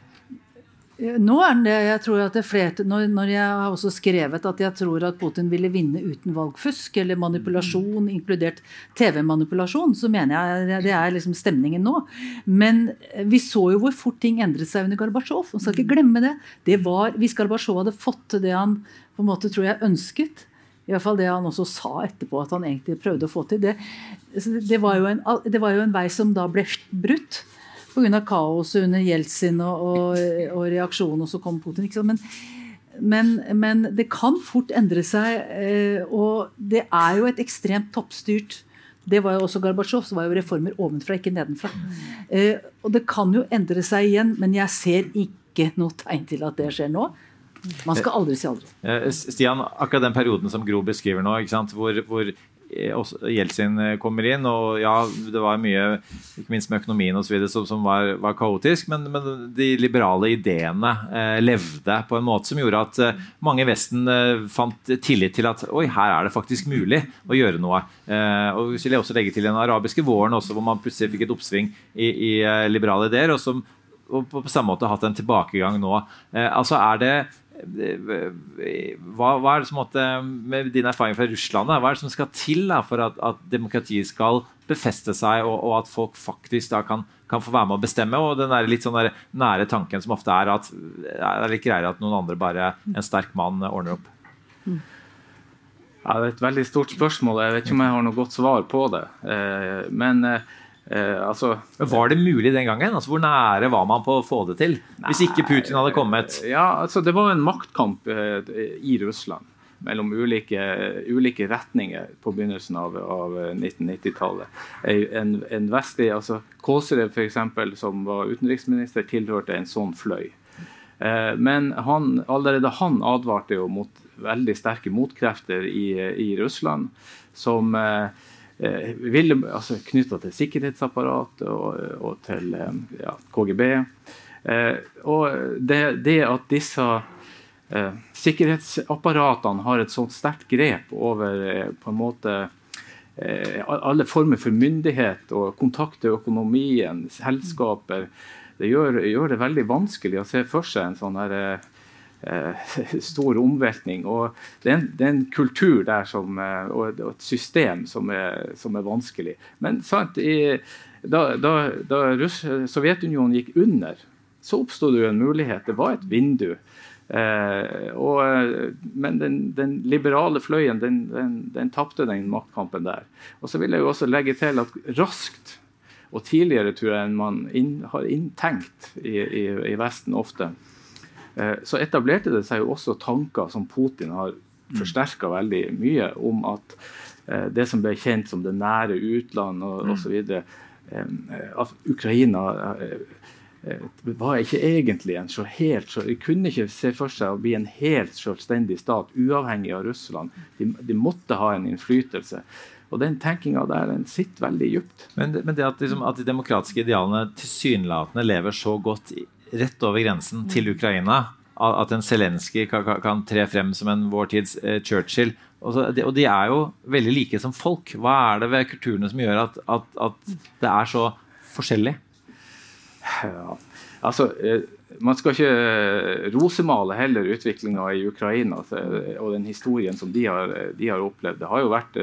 Nå er det, jeg tror at det flerte, når, når, jeg har også skrevet at jeg tror at Putin ville vinne uten valgfusk eller manipulasjon, inkludert TV-manipulasjon, så mener jeg det er liksom stemningen nå. Men vi så jo hvor fort ting endret seg under Gorbatsjov. Man skal ikke glemme det. det var, hvis Gorbatsjov hadde fått til det han på en måte tror jeg ønsket, i hvert fall det han også sa etterpå at han egentlig prøvde å få til, det, det, var, en, det var jo en vei som da ble brutt pga. kaoset under Jeltsin og, og, og reaksjonen, og så kom Putin. Men, men, men, det kan fort endre seg. Eh, og det er jo et ekstremt toppstyrt det var jo også Gorbatsjov, så var jo reformer ovenfra, ikke nedenfra. Eh, og det kan jo endre seg igjen, men jeg ser ikke noe tegn til at det skjer nå. Man skal aldri si aldri. Eh, Stian, akkurat den perioden som Gro beskriver nå, hvor, hvor, Jeltsin eh, kommer inn. Og ja, det var mye, ikke minst med økonomien videre, som, som var, var, kaotisk. Men, men, de liberale ideene eh, levde på en måte som gjorde at eh, mange i Vesten eh, fant tillit til at oi, her er det faktisk mulig å gjøre noe. Eh, og så vil også legge til den arabiske våren også, hvor man plutselig fikk et oppsving i, i eh, liberale ideer. og som og på, samme måte hatt en tilbakegang nå. altså er det hva, hva, er det som måtte, Med din erfaring fra Russland, hva er det som skal til da, for at, at, demokratiet skal befeste seg, og, og at folk faktisk da kan, kan, få være med å bestemme? Og den der litt sånn der nære tanken som ofte er at det er litt greiere at noen andre bare, en sterk mann, ordner opp. Ja, det er et veldig stort spørsmål. Jeg vet ikke om jeg har noe godt svar på det. Eh, men eh, Eh, altså, var det mulig den gangen? Altså, hvor nære var man på å få det til? Nei, hvis ikke Putin hadde kommet? Ja, altså, Det var en maktkamp eh, i Russland mellom ulike, ulike, retninger på begynnelsen av, av 1990-tallet. En, en, vestlig, altså Kåserev f.eks., som var utenriksminister, tilhørte en sånn fløy. Eh, men han, allerede han advarte jo mot veldig sterke motkrefter i, i Russland som eh, eh, altså knytta til sikkerhetsapparatet og, og, til eh, ja, KGB. Eh, og det, det, at disse eh, sikkerhetsapparatene har et sånt sterkt grep over eh, på en måte eh, alle former for myndighet og kontakt til økonomien, selskaper, det gjør, gjør, det veldig vanskelig å se for seg en sånn her, Eh, stor omveltning. og det er, en, det er, en, kultur der som, eh, og et system som er, som er vanskelig. Men sant, i, da, da, da Russ, Sovjetunionen gikk under, så oppsto det jo en mulighet. Det var et vindu. Eh, og, men den, den, liberale fløyen den, den, den tapte den maktkampen der. Og så vil jeg jo også legge til at raskt og tidligere tror jeg enn man inn, har inntenkt i, i, i Vesten ofte, Eh, så etablerte det seg jo også tanker som Putin har forsterka veldig mye, om at eh, det som ble kjent som det nære utland og mm. osv. Eh, at Ukraina var ikke egentlig en så helt De kunne ikke se for seg å bli en helt selvstendig stat, uavhengig av Russland. De, de måtte ha en innflytelse. Og den tenkinga der den sitter veldig dypt. Men, men det at, liksom, at, de demokratiske idealene tilsynelatende lever så godt rett over grensen til Ukraina. At en Zelenskyj kan, kan, tre frem som en vår tids eh, Churchill. Og, de, og, de, er jo veldig like som folk. Hva er det ved kulturene som gjør at, at, at det er så forskjellig? Ja, altså, eh, man skal ikke eh, rosemale heller utviklinga i Ukraina og den historien som de har, de har, opplevd. Det har jo vært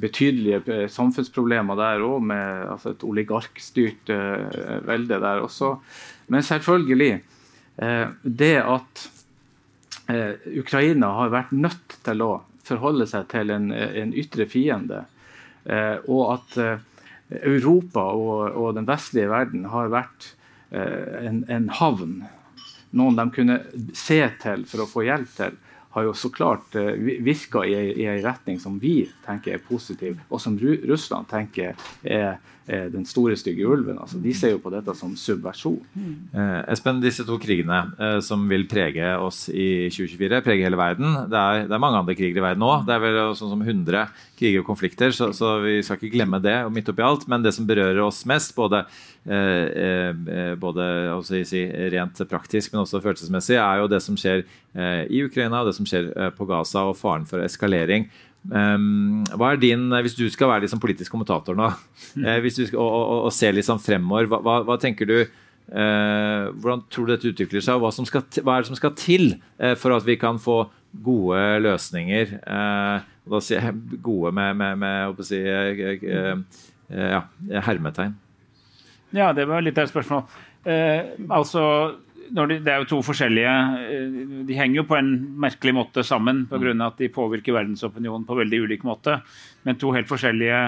betydelige samfunnsproblemer der òg, med altså et oligarkstyrt velde der også. Men selvfølgelig Eh, det at eh, Ukraina har vært nødt til å forholde seg til en, en ytre fiende, eh, og at Europa og, og, den vestlige verden har vært en, en havn, noen de kunne se til for å få hjelp til, har jo så klart virka i, i en retning som vi tenker er positiv, og som Russland tenker er Eh, den store, stygge ulven. Altså, de ser jo på dette som subversjon. Eh, Espen, disse to krigene eh, som vil prege oss i 2024, prege hele verden. Det er, det er mange andre kriger i verden òg. Det er vel sånn som 100 kriger og konflikter, så, så, vi skal ikke glemme det midt oppi alt. Men det som berører oss mest, både, eh, eh både si, rent praktisk, men også følelsesmessig, er jo det som skjer eh, i Ukraina, og det som skjer på Gaza, og faren for eskalering. Um, hva er din, Hvis du skal være liksom politisk kommentator nå, mm. eh, hvis du skal, og, og, og, se liksom fremover, hva, hva, hva, tenker du Eh, hvordan tror du dette utvikler seg, og hva, som skal, hva er det som skal til eh, for at vi kan få gode løsninger? Eh, da sier jeg gode med, med, med si, eh, eh, eh, ja, hermetegn. Ja, det var litt av et spørsmål. Eh, altså, når de, det er jo to forskjellige eh, De henger jo på en merkelig måte sammen pga. at de påvirker verdensopinionen på veldig ulik måte. Men to helt forskjellige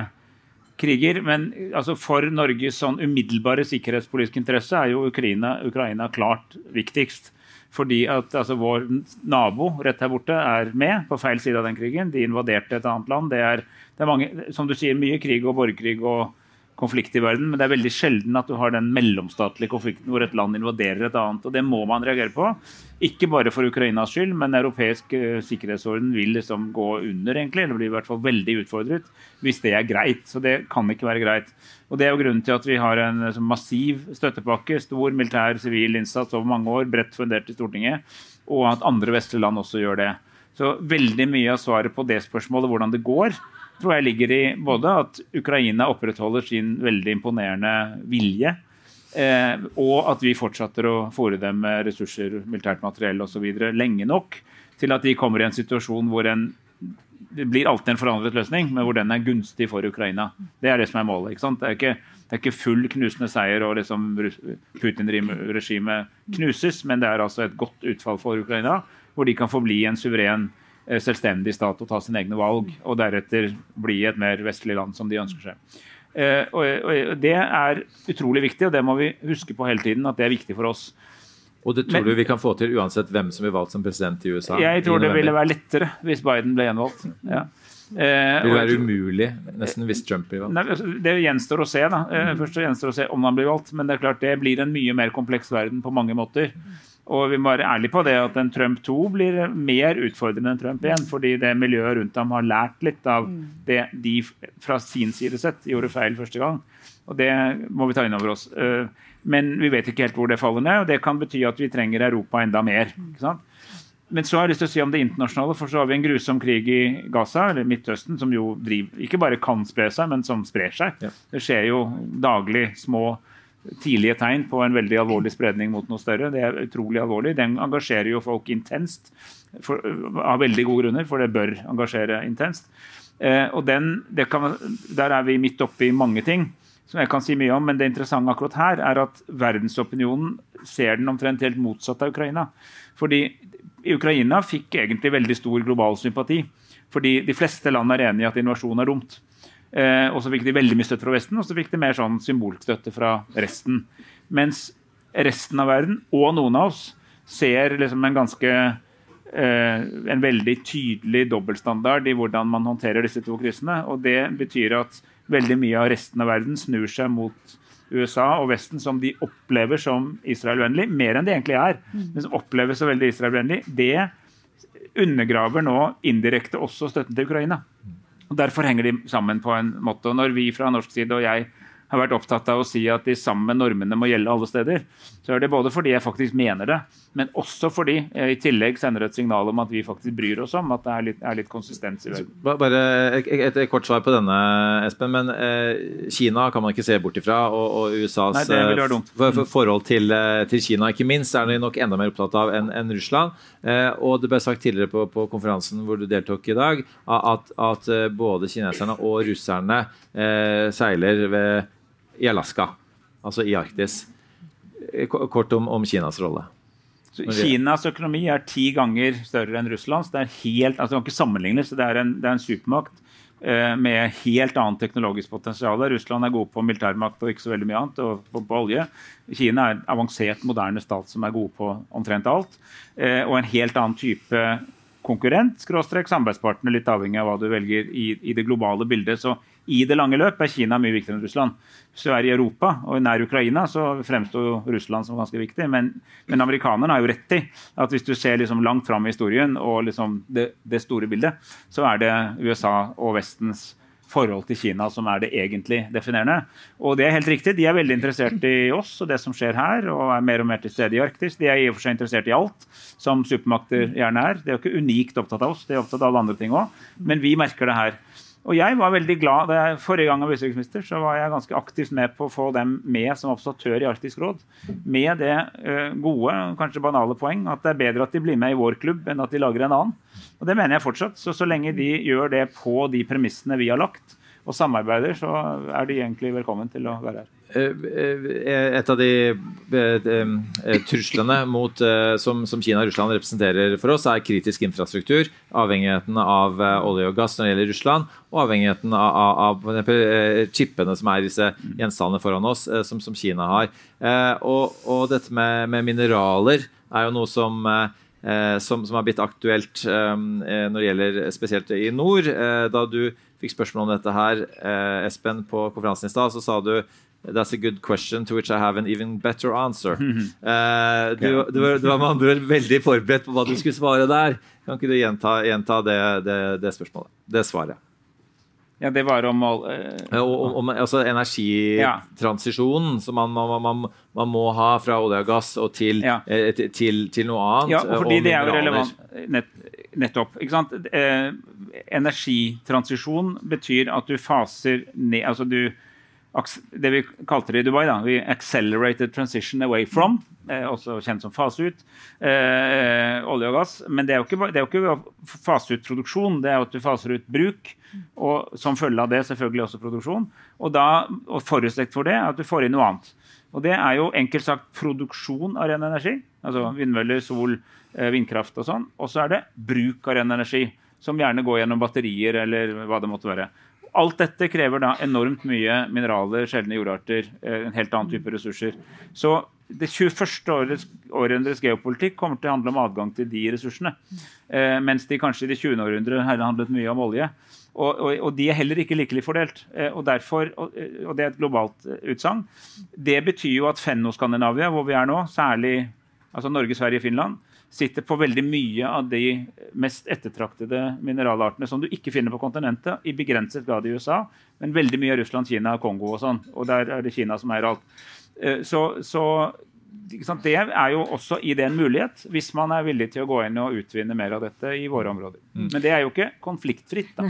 kriger. Men altså, for Norges sånn umiddelbare sikkerhetspolitiske interesse er jo Ukraina, Ukraina klart viktigst. Fordi at altså, vår nabo rett her borte er med på feil side av den krigen. De invaderte et annet land. Det er, det er mange, som du sier, mye krig og borgerkrig og konflikt i verden, men det er veldig sjelden at du har den mellomstatlige konflikten hvor et land invaderer et annet. og Det må man reagere på. Ikke bare for Ukrainas skyld, men europeisk eh, sikkerhetsorden vil liksom gå under, egentlig, eller blir i hvert fall veldig utfordret, hvis det er greit. Så det kan ikke være greit. Og Det er jo grunnen til at vi har en eh, massiv støttepakke, stor militær sivil innsats over mange år, bredt fundert i Stortinget, og at andre vestlige land også gjør det. Så veldig mye av svaret på det spørsmålet, hvordan det går, tror jeg ligger i både at Ukraina opprettholder sin veldig imponerende vilje, eh, og at vi fortsetter å fòre dem med ressurser, militært materiell osv. lenge nok til at de kommer i en situasjon hvor en det blir alltid en forandret løsning, men hvor den er gunstig for Ukraina. Det er det som er målet. ikke sant? Det er ikke, det er ikke full knusende seier og liksom Putin-regimet knuses, men det er altså et godt utfall for Ukraina, hvor de kan forbli en suveren selvstendig stat og ta sine egne valg, og deretter bli et mer vestlig land som de ønsker seg. Eh, og, og Det er utrolig viktig, og det må vi huske på hele tiden, at det er viktig for oss. Og det tror Men- du vi kan få til uansett hvem som blir valgt som president i USA? Jeg tror det ville være lettere hvis Biden ble gjenvalgt. Ja. Eh, Det vil være umulig, nesten hvis Trump blir valgt. Nei, altså, det gjenstår å se. da. Eh, Først så gjenstår å se om han blir valgt, men det er klart det blir en mye mer kompleks verden på mange måter. Og vi må være ærlige på det at en Trump 2 blir mer utfordrende enn Trump 1, fordi det miljøet rundt ham har lært litt av det de fra sin side sett gjorde feil første gang. Og det må vi ta inn over oss. Eh, Men vi vet ikke helt hvor det faller ned, og det kan bety at vi trenger Europa enda mer. ikke sant? Men så har jeg lyst til å si om det internasjonale, for så har vi en grusom krig i Gaza, eller Midtøsten, som jo driver, ikke bare kan spre seg, men som sprer seg. Det skjer jo daglig små tidlige tegn på en veldig alvorlig spredning mot noe større. Det er utrolig alvorlig. Den engasjerer jo folk intenst, for, av veldig gode grunner, for det bør engasjere intenst. Eh, og den, kan, Der er vi midt oppe i mange ting som jeg kan si mye om, men det interessante akkurat her er at verdensopinionen ser den omtrent helt motsatt av Ukraina. Fordi Ukraina fikk egentlig veldig stor global sympati. Fordi de fleste land er enig i at invasjon er dumt. Eh, og så fikk de veldig mye støtte fra Vesten, og så fikk de mer sånn symbolstøtte fra resten. Mens resten av verden, og noen av oss, ser liksom en ganske eh, en veldig tydelig dobbeltstandard i hvordan man håndterer disse to krisene. Og det betyr at veldig mye av resten av verden snur seg mot USA og Vesten som de opplever som Israel-vennlig, mer enn de egentlig er. Men som oppleves så veldig Israel-vennlig. Det undergraver nå indirekte også støtten til Ukraina. Og Derfor henger de sammen på en måte. Og når vi fra norsk side og jeg har vært opptatt av å si at de samme normene må gjelde alle steder, så er det både fordi jeg faktisk mener det, men også fordi i tillegg sender et signal om at vi faktisk bryr oss om at det er litt, er litt konsistens i verden. Bare et, et, kort svar på denne, Espen. Men eh, Kina kan man ikke se bort ifra, og, og USAs Nei, eh, for, for forhold til, eh, til Kina, ikke minst, er de nok enda mer opptatt av enn en Russland. Eh, og det ble sagt tidligere på, på konferansen hvor du deltok i dag, at, at eh, både kineserne og russerne eh, seiler ved, i Alaska, altså i Arktis. Kort om, om Kinas rolle. Kinas økonomi er ti ganger større enn Russlands. Det er helt, altså kan ikke sammenlignes. Det er en, det er en supermakt eh, med helt annet teknologisk potensial. Russland er gode på militærmakt og ikke så veldig mye annet, og på, på olje. Kina er en avansert, moderne stat som er gode på omtrent alt. Eh, og en helt annen type konkurrent, skråstrek samarbeidspartner, litt avhengig av hva du velger i, i det globale bildet. Så i det lange løp er Kina mye viktigere enn Russland. Hvis du er i Europa og nær Ukraina, så fremstår Russland som ganske viktig. Men, men amerikanerne har jo rett i at hvis du ser liksom langt fram i historien og liksom det, det store bildet, så er det USA og Vestens forhold til Kina som er det egentlig definerende. Og det er helt riktig, De er veldig interessert i oss og det som skjer her, og er mer og mer til stede i Arktis. De er i og for seg interessert i alt, som supermakter gjerne er. De er jo ikke unikt opptatt av oss, de er opptatt av alle andre ting òg. Men vi merker det her. Og jeg var veldig glad, da jeg, Forrige gang jeg var utenriksminister, så var jeg ganske aktivt med på å få dem med som observatør i Arktisk råd. Med det uh, gode, kanskje banale poeng at det er bedre at de blir med i vår klubb enn at de lager en annen. Og det mener jeg fortsatt. Så så lenge de gjør det på de premissene vi har lagt, og samarbeider, så er de egentlig velkommen til å være her. Et av de truslene mot, som, Kina og Russland representerer for oss, er kritisk infrastruktur. Avhengigheten av olje og gass når det gjelder Russland, og avhengigheten av, av, av chipene som er disse gjenstandene foran oss, som, som Kina har. Og, og dette med, med, mineraler er jo noe som som, har blitt aktuelt når det gjelder spesielt i nord. Da du fikk spørsmål om dette her, eh, Espen, på konferansen i stad, så sa du That's a good question to which I have an even better answer. Eh, du, du, var, du var med andre ord veldig forberedt på hva du skulle svare der. Kan ikke du gjenta, gjenta det, det, det, spørsmålet? Det svaret. Ja, det var om uh, om, om altså energitransisjonen som man, man, man, man, må ha fra olje og gass og til, ja. eh, til, til, noe annet. Ja, fordi det er jo relevant. Nett, nettopp. ikke sant? Eh, energitransisjon betyr at du faser ned altså du det vi kalte det i Dubai, da, vi accelerated transition away from, eh, også kjent som fase ut, eh, olje og gass. Men det er ikke, det er jo ikke fase ut produksjon, det er at du faser ut bruk. Og som følge av det selvfølgelig også produksjon. Og, da, og forutsetning for det er at du får inn noe annet. Og det er jo enkelt sagt produksjon av ren energi. Altså vindmøller, sol, vindkraft og sånn. Og så er det bruk av ren energi, som gjerne går gjennom batterier eller hva det måtte være. Alt dette krever da enormt mye mineraler, sjeldne jordarter, eh, en helt annen type ressurser. Så det 21. århundres geopolitikk kommer til å handle om adgang til de ressursene. Eh, mens de kanskje i det 20. århundret handlet mye om olje. Og, og, og, de er heller ikke likelig fordelt. Eh, og, derfor, og, det er et globalt eh, utsagn. Det betyr jo at Fenno-Skandinavia, hvor vi er nå, særlig altså Norge, Sverige, Finland, sitter på veldig mye av de mest ettertraktede mineralartene som du ikke finner på kontinentet, i begrenset grad i USA, men veldig mye av Russland, Kina, Kongo og sånn. Og der er det Kina som eier alt. Eh, så, så det er jo også i det en mulighet, hvis man er villig til å gå inn og utvinne mer av dette i våre områder. Mm. Men det er jo ikke konfliktfritt, da.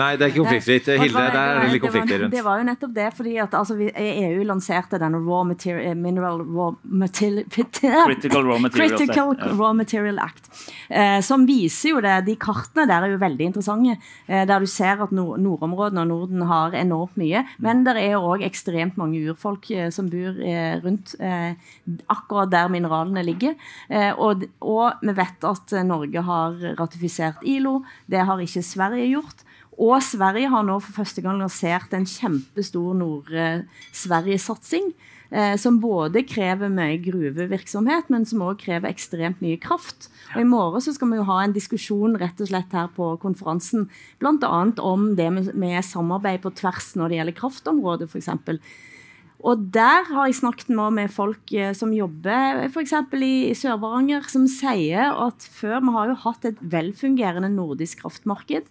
Nei, det er ikke konfliktfritt. Hilde, det er litt konflikter rundt. Det var jo nettopp det, fordi at altså, EU lanserte denne raw material, eh, mineral raw material, Critical Raw Material Critical Act. Raw Material Act. Eh, som viser jo det, De kartene der er jo veldig interessante. Eh, der du ser at nord nordområdene og Norden har enormt mye. Men det er jo òg ekstremt mange urfolk eh, som bor eh, rundt eh, akkurat der mineralene ligger. Eh, og, og, vi vet at Norge har ratifisert ILO. Det har ikke Sverige gjort. Og Sverige har nå for første gang lansert en kjempestor Nord-Sverige-satsing. Eh, som både krever mye gruvevirksomhet, men som også krever ekstremt mye kraft. Og I morgen så skal vi jo ha en diskusjon rett og slett her på konferansen bl.a. om det med, med samarbeid på tvers når det gjelder kraftområdet, f.eks. Og der har jeg snakket med, med folk eh, som jobber f.eks. i Sør-Varanger, som sier at før vi har jo hatt et velfungerende nordisk kraftmarked.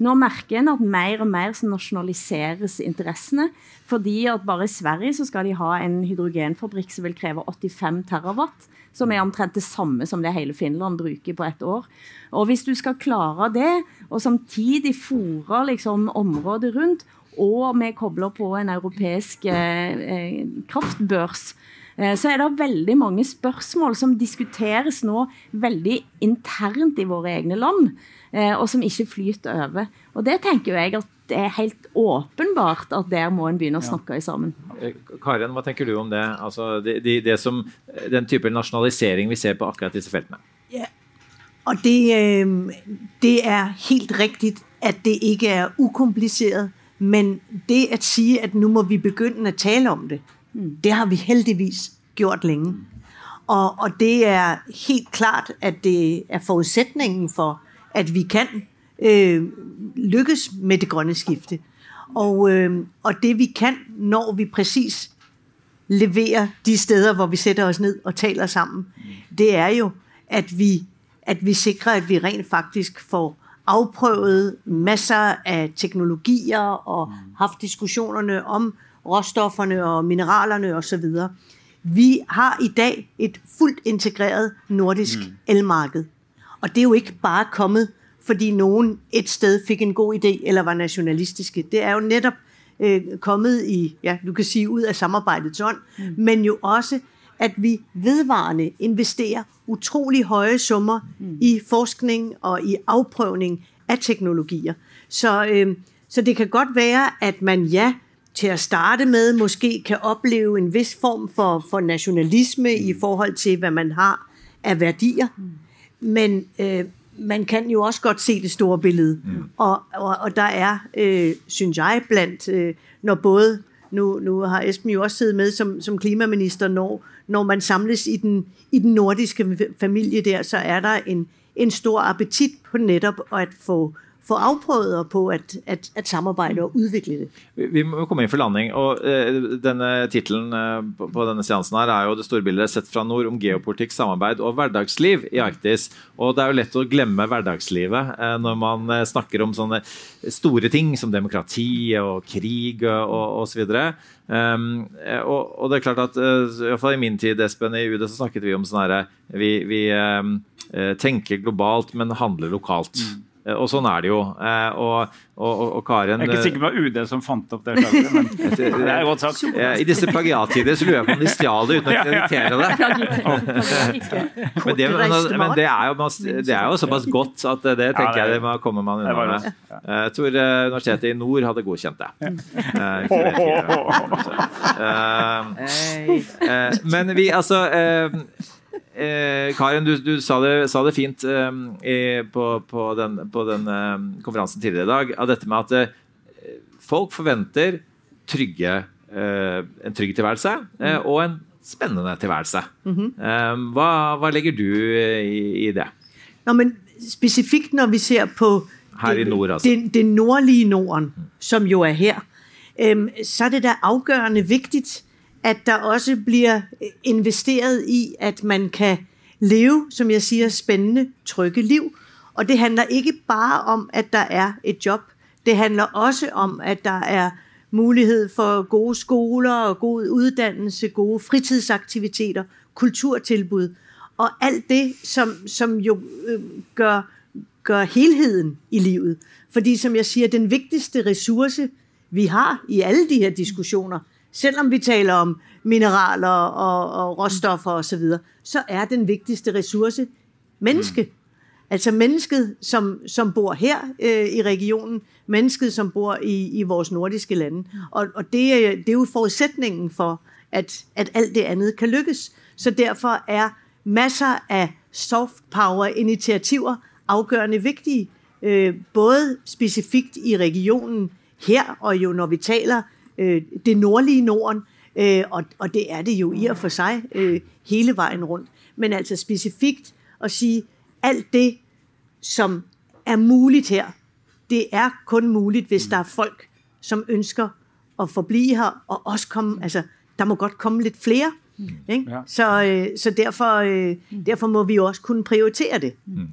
Nå merker en at mer og mer så nasjonaliseres interessene. Fordi at bare i Sverige så skal de ha en hydrogenfabrikk som vil kreve 85 terawatt. Som er omtrent det samme som det hele Finland bruker på et år. Og hvis du skal klare det, og samtidig fòre liksom området rundt, og vi kobler på en europeisk eh, kraftbørs, eh, så er det veldig mange spørsmål som diskuteres nå veldig internt i våre egne land, eh, og som ikke flyter over. Og det tenker jeg at det er helt åpenbart at der må en begynne å snakke ja. sammen. Karin, Karen, hva tenker du om det? Altså, de, de, det som, den type nasjonalisering vi ser på akkurat disse feltene? Ja. Og det, det er helt riktig at det ikke er ukomplisert. Men det at sige, at nu må vi begynde at tale om det, mm. det har vi heldigvis gjort længe. Og, og det er helt klart, at det er forudsætningen for, at vi kan øh, lykkes med det grønne skifte. Og, øh, og det vi kan, når vi præcis leverer de steder, hvor vi sætter os ned og taler sammen, det er jo, at vi, at vi sikrer, at vi rent faktisk får afprøvet masser af teknologier og mm. haft diskussionerne om råstofferne og mineralerne osv. Vi har i dag et fuldt integreret nordisk mm. elmarked. Og det er jo ikke bare kommet fordi nogen et sted fik en god idé eller var nationalistiske. Det er jo netop øh, kommet i, ja, du kan sige ud af samarbejdets ånd, mm. men jo også, at vi vedvarende investerer utrolig høje summer mm. i forskning og i afprøvning af teknologier. Så, øh, så det kan godt være, at man ja, til at starte med måske kan opleve en vis form for, for nationalisme i forhold til, hvad man har af værdier. Mm. Men øh, man kan jo også godt se det store billede. Mm. Og, og, og der er, øh, synes jeg, blandt, øh, når både, nu, har Esben jo også siddet med som, som klimaminister, når, når man samles i den, i den nordiske familie der, så er der en, en stor appetit på nettopp at få få afprøvet og på at, at, at samarbejde og udvikle det. Vi, må komme inn for landing. og uh, denne Tittelen uh, på, på, denne seansen her er jo det store bildet sett fra nord om geopolitikk, samarbeid og hverdagsliv i Arktis. Og Det er jo lett å glemme hverdagslivet uh, når man snakker om sånne store ting som demokrati og krig og osv. Um, og, og, det er klart at uh, I min tid Espen, i UD så snakket vi om sånn herre Vi, vi um, tenker globalt, men handler lokalt. Mm. Eh, og sånn er det jo. Eh, og, og, og Karen Jeg er ikke sikker på UD som fant opp det. Men det er godt sagt. I disse plagiattider så lurer jeg på om de stjal det uten å kreditere det. Men, det, men det, er jo, det er jo såpass godt at det tenker jeg det kommer man unna med. Jeg tror eh, Universitetet i nord hadde godkjent det. Men vi, altså Eh, Karin, du, du sa, det, sa, det, fint eh, på, på, den, på den eh, konferansen tidligere i dag, av dette med at eh, folk forventer trygge, eh, en trygg tilværelse eh, mm. og en spennende tilværelse. Mm -hmm. hva, hva, legger du i, i det? Nå, men Spesifikt når vi ser på det, nord, altså. det, det, nordlige Norden, som jo er her, så er det da avgjørende vigtigt at der også bliver investeret i, at man kan leve, som jeg siger, spændende, trygge liv. Og det handler ikke bare om, at der er et job. Det handler også om, at der er mulighed for gode skoler og god uddannelse, gode fritidsaktiviteter, kulturtilbud og alt det, som, som jo øh, gør, gør helheden i livet. Fordi som jeg siger, den vigtigste ressource, vi har i alle de her diskussioner, selvom vi taler om mineraler og, og råstoffer osv., så, videre, så er den vigtigste ressource menneske. Mm. Altså mennesket, som, som bor her øh, i regionen, mennesket, som bor i, i vores nordiske lande. Og, og det, det er jo forudsætningen for, at, at alt det andet kan lykkes. Så derfor er masser af soft power initiativer afgørende vigtige, øh, både specifikt i regionen her, og jo når vi taler øh, det nordlige Norden, øh, og, og det er det jo i og for sig øh, hele vejen rundt. Men altså specifikt at sige, alt det, som er muligt her, det er kun muligt, hvis der er folk, som ønsker at forblive her, og også komme, altså, der må godt komme lidt flere. Ikke? Ja. Så, øh, så derfor, øh, derfor må vi også kunne prioritere det. Mm.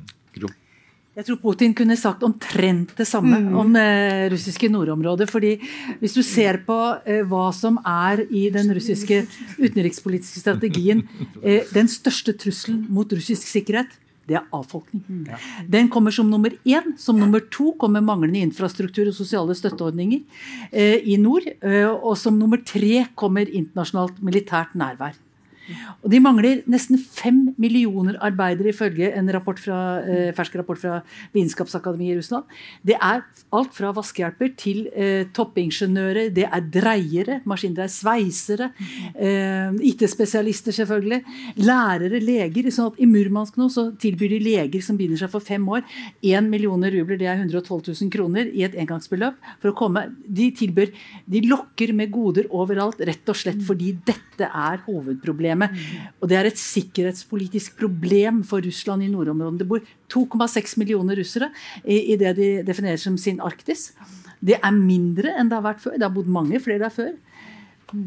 Jeg tror Putin kunne sagt omtrent det samme mm. om eh, russiske nordområder. fordi Hvis du ser på eh, hva som er i den russiske utenrikspolitiske strategien eh, Den største trusselen mot russisk sikkerhet, det er avfolkning. Mm. Den kommer som nummer én. Som nummer to kommer manglende infrastruktur og sosiale støtteordninger eh, i nord. Eh, og som nummer tre kommer internasjonalt militært nærvær. Og de mangler nesten fem millioner arbeidere, ifølge en rapport fra, eh, fersk rapport fra Vitenskapsakademiet i Russland. Det er alt fra vaskehjelper til eh, toppingeniører, det er dreiere, maskindreier, sveisere, eh, IT-spesialister selvfølgelig, lærere, leger. sånn at I Murmansk nå så tilbyr de leger som binder seg for fem år, 1 millioner rubler, det er 112 000 kroner, i et engangsbeløp. for å komme, De tilbyr, de lokker med goder overalt, rett og slett fordi dette er hovedproblemet problemet. Og det er et sikkerhetspolitisk problem for Russland i nordområdene. Det bor 2,6 millioner russere i, i, det de definerer som sin Arktis. Det er mindre enn det har vært før. Det har bodd mange flere der før.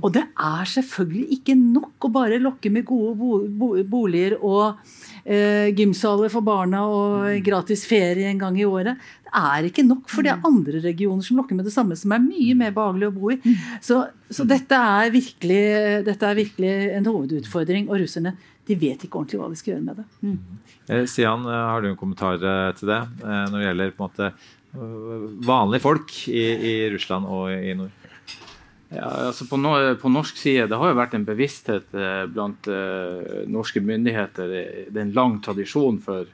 Og det er selvfølgelig ikke nok å bare lokke med gode bo bo boliger og eh, gymsaler for barna og gratis ferie en gang i året. Det er ikke nok, for det er andre regioner som lokker med det samme, som er mye mer behagelig å bo i. Så, så dette, er virkelig, dette er virkelig en hovedutfordring. Og russerne de vet ikke ordentlig hva de skal gjøre med det. Eh, Sian, eh, har du en kommentar eh, til det når det gjelder på en måte vanlige folk i, i Russland og i nord? Ja, altså på, no på, norsk side det har jo vært en bevissthet eh, blant eh, norske myndigheter. Det er en lang tradisjon for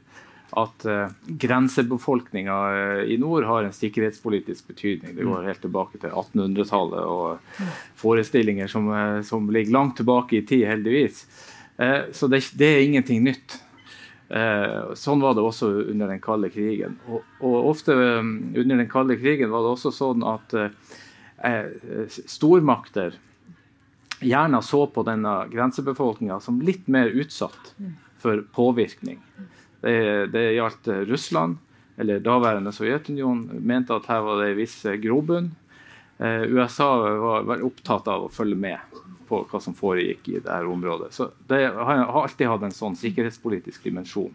at eh, grensebefolkninga i nord har en sikkerhetspolitisk betydning. Det går helt tilbake til 1800-tallet og forestillinger som, som, ligger langt tilbake i tid, heldigvis. så det, det, er ingenting nytt. sånn var det også under den kalde krigen. Og, og ofte under den kalde krigen var det også sånn at Eh, stormakter gjerne så på denne grensebefolkninga som litt mer utsatt for påvirkning. Det, det gjaldt Russland, eller daværende Sovjetunionen, mente at her var det en viss grobunn. Eh, USA var, var, opptatt av å følge med på hva som foregikk i dette området. Så det har alltid hatt en sånn sikkerhetspolitisk dimensjon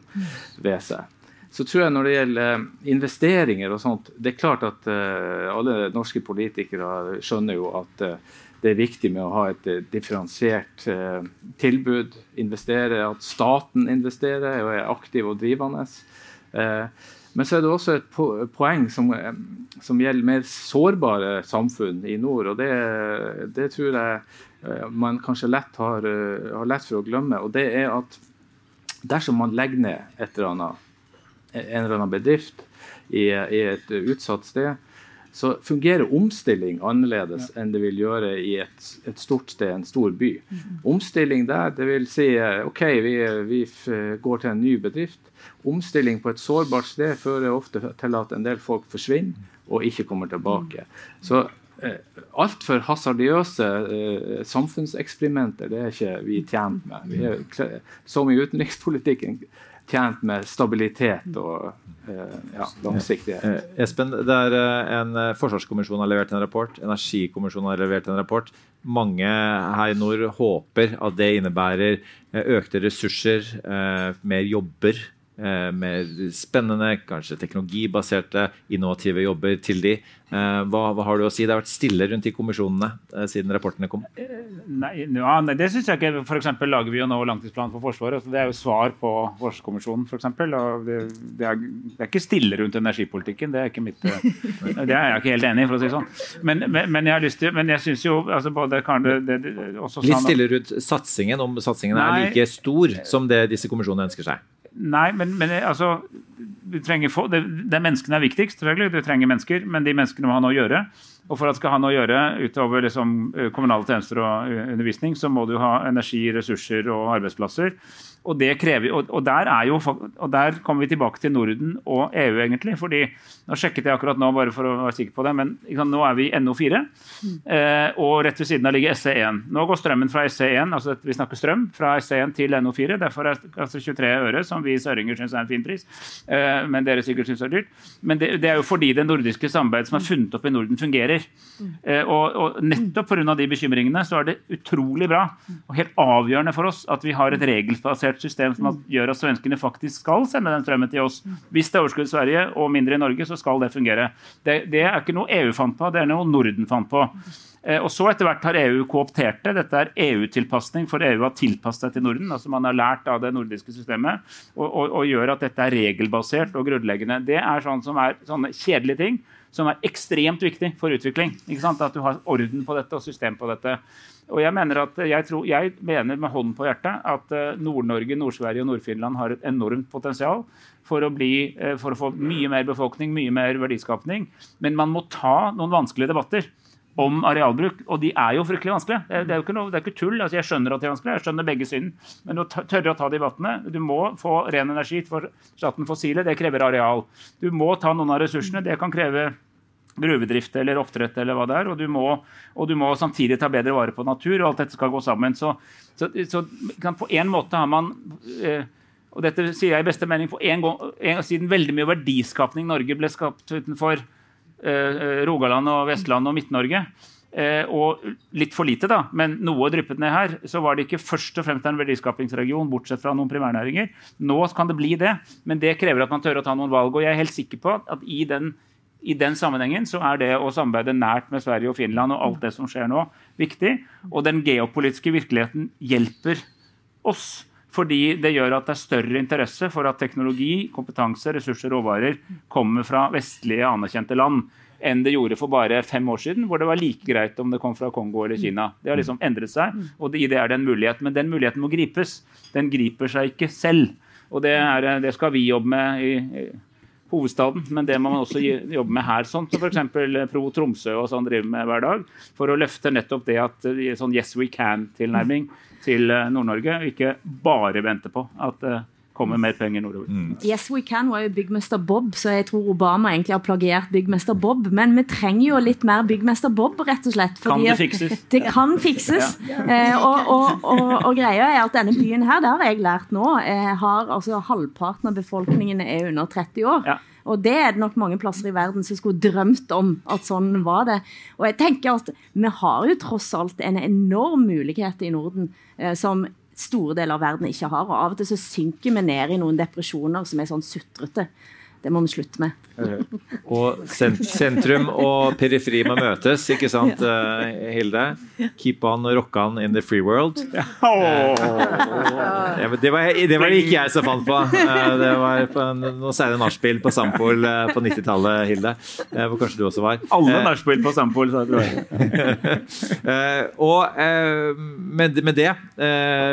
ved seg. Så tror jeg når det gjelder eh, investeringer og sånt, det er klart at uh, alle norske politikere skjønner jo at uh, det er viktig med å ha et differensiert tilbud. Investere, at staten investerer og er aktiv og drivende. men så er det også et poeng som, som, gjelder mer sårbare samfunn i nord. og Det, det tror jeg man kanskje lett har, har lett for å glemme. og det er at dersom man legger ned et eller annet en eller annen bedrift i, i et utsatt sted, så fungerer omstilling annerledes ja. enn det vil gjøre i et, et, stort sted, en stor by. Mm -hmm. Omstilling der, det vil si OK, vi, vi, går til en ny bedrift. Omstilling på et sårbart sted fører ofte til at en del folk forsvinner og ikke kommer tilbake. Mm. Så eh, altfor hasardiøse eh, samfunnseksperimenter det er ikke vi tjent med. Vi er, som i utenrikspolitikken tjent med stabilitet og eh, ja, langsiktighet. Eh, Espen, det er eh, en Forsvarskommisjon har levert en rapport, Energikommisjonen har levert en rapport. Mange her i nord håper at det innebærer økte ressurser, mer jobber Eh, mer spennende, kanskje teknologibaserte, innovative jobber til de. Eh, hva, hva, har du å si? Det har vært stille rundt de kommisjonene eh, siden rapportene kom. Nei, ja, det syns jeg ikke. For eksempel lager vi jo nå langtidsplan for Forsvaret. Det er jo svar på Forsvarskommisjonen, f.eks. Og det, det, er, det, er, ikke stille rundt energipolitikken. Det er ikke mitt Det er jeg ikke helt enig i, for å si det sånn. Men, men, men jeg har lyst til Men jeg syns jo altså både Karne, det, Litt stille rundt satsingen, om satsingen er like stor som det disse kommisjonene ønsker seg. Nei, men, men altså få, det, det, Menneskene er viktigst. Du trenger mennesker, men de menneskene må ha noe å gjøre. Og for at skal ha noe å gjøre utover liksom, kommunale tjenester og undervisning, så må du ha energi, ressurser og arbeidsplasser. Og, krever, og, og, der jo, og, der kommer vi tilbake til Norden og EU, egentlig. fordi Nå sjekket jeg akkurat nå, bare for å være sikker på det, men sant, nå er vi i NO4. Eh, og rett ved siden av ligger SE1. Nå går strømmen fra SE1 altså vi snakker strøm, fra SE1 til NO4. Derfor er det altså 23 øre, som vi søringer syns er en fin pris. Eh, men dere sikkert syns er dyrt. Men det, det, er jo fordi det nordiske samarbeidet som er funnet opp i Norden, fungerer. Eh, og, og nettopp pga. de bekymringene så er det utrolig bra og helt avgjørende for oss at vi har et regelbasert etablert system som gjør at svenskene faktisk skal sende den strømmen til oss. Hvis det er overskudd i Sverige og mindre i Norge, så skal det fungere. Det, det er ikke noe EU fant på, det er noe Norden fant på. Eh, og så etter hvert har EU kooptert det. Dette er EU-tilpasning, for EU har tilpasset seg til Norden. altså Man har lært av det nordiske systemet og, og, og gjør at dette er regelbasert og grunnleggende. Det er sånn som er sånne kjedelige ting som er ekstremt viktig for utvikling. At du har orden på dette og system på dette. Og jeg mener, at, jeg, tror, jeg mener med hånden på hjertet at eh, Nord-Norge, Nord-Sverige og Nord-Finland har et enormt potensial for å, bli, eh, for å få mye mer befolkning, mye mer verdiskapning. Men man må ta noen vanskelige debatter om arealbruk, og de er jo fryktelig vanskelige. Det er, det er jo ikke, noe, det er ikke tull. altså Jeg skjønner at de er vanskelige, jeg skjønner begge syn. Men du tørre å ta debattene Du må få ren energi for staten fossile, det krever areal. Du må ta noen av ressursene, det kan kreve gruvedrift eller oppdrett eller hva det er. Og du, må, og du må samtidig ta bedre vare på natur, og alt dette skal gå sammen. Så, så, så på en måte har man eh, og dette sier jeg i beste mening på en gang, en, Siden veldig mye verdiskapning Norge ble skapt utenfor Rogaland og Vestland og Midt-Norge, Eh, og litt for lite, da, men noe dryppet ned her. Så var det ikke først og fremst en verdiskapingsregion, bortsett fra noen primærnæringer. Nå kan det bli det, men det krever at man tør å ta noen valg. Og jeg er helt sikker på at i den, i den sammenhengen så er det å samarbeide nært med Sverige og Finland og alt det som skjer nå, viktig. Og den geopolitiske virkeligheten hjelper oss. Fordi det gjør at det er større interesse for at teknologi, kompetanse, ressurser og råvarer kommer fra vestlige, anerkjente land enn det gjorde for bare fem år siden, hvor det var like greit om det kom fra Kongo eller Kina. Det har liksom endret seg, og i det er det en mulighet. Men den muligheten må gripes. Den griper seg ikke selv. Og det, er, det skal vi jobbe med i hovedstaden, men det må man også jobbe med her. Sånn som f.eks. Pro Tromsø og sånn driver med hver dag. For å løfte nettopp det at sånn yes we can-tilnærming til Nord-Norge. Og ikke bare vente på at kommer mer penger nordover. Mm. Yes We Can var jo byggmester Bob, så jeg tror Obama egentlig har plagiert byggmester Bob. Men vi trenger jo litt mer byggmester Bob, rett og slett. kan det fikses? Det kan fikses. Ja. Eh, og, og, og, og, greia er at denne byen her, det har jeg lært nå, eh, har altså halvparten av befolkningen er under 30 år. Ja. Og det er det nok mange plasser i verden som skulle drømt om at sånn var det. Og jeg tenker at vi har jo tross alt en enorm mulighet i Norden eh, som store deler av verden ikke har. Og av og til så synker vi ned i noen depresjoner som er sånn sutrete. Det må vi slutte med. Og sentrum og periferi må møtes, ikke sant, eh, Hilde? Keep on rock on in the free world. Ja, det, var, det var ikke jeg som fant på. Eh, det var på noe særlig nachspiel på Sampol på 90-tallet, Hilde. Hvor kanskje du også var. Alle nachspiel på Sampol, sa jeg. og med, med det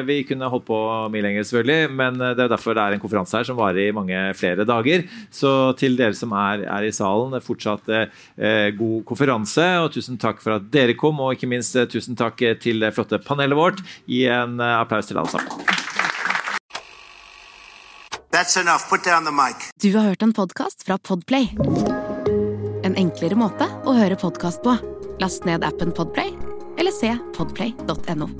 Vi kunne holdt på mye lenger, selvfølgelig, men det er derfor det er en konferanse her som varer i mange flere dager. Så til dere som er, er i salen, fortsatt eh, god konferanse. Og tusen takk for at dere kom, og ikke minst eh, tusen takk til det flotte panelet vårt. Gi en eh, applaus til alle sammen. Du har hørt en podkast fra Podplay. En enklere måte å høre podkast på. Last ned appen Podplay, eller se podplay.no.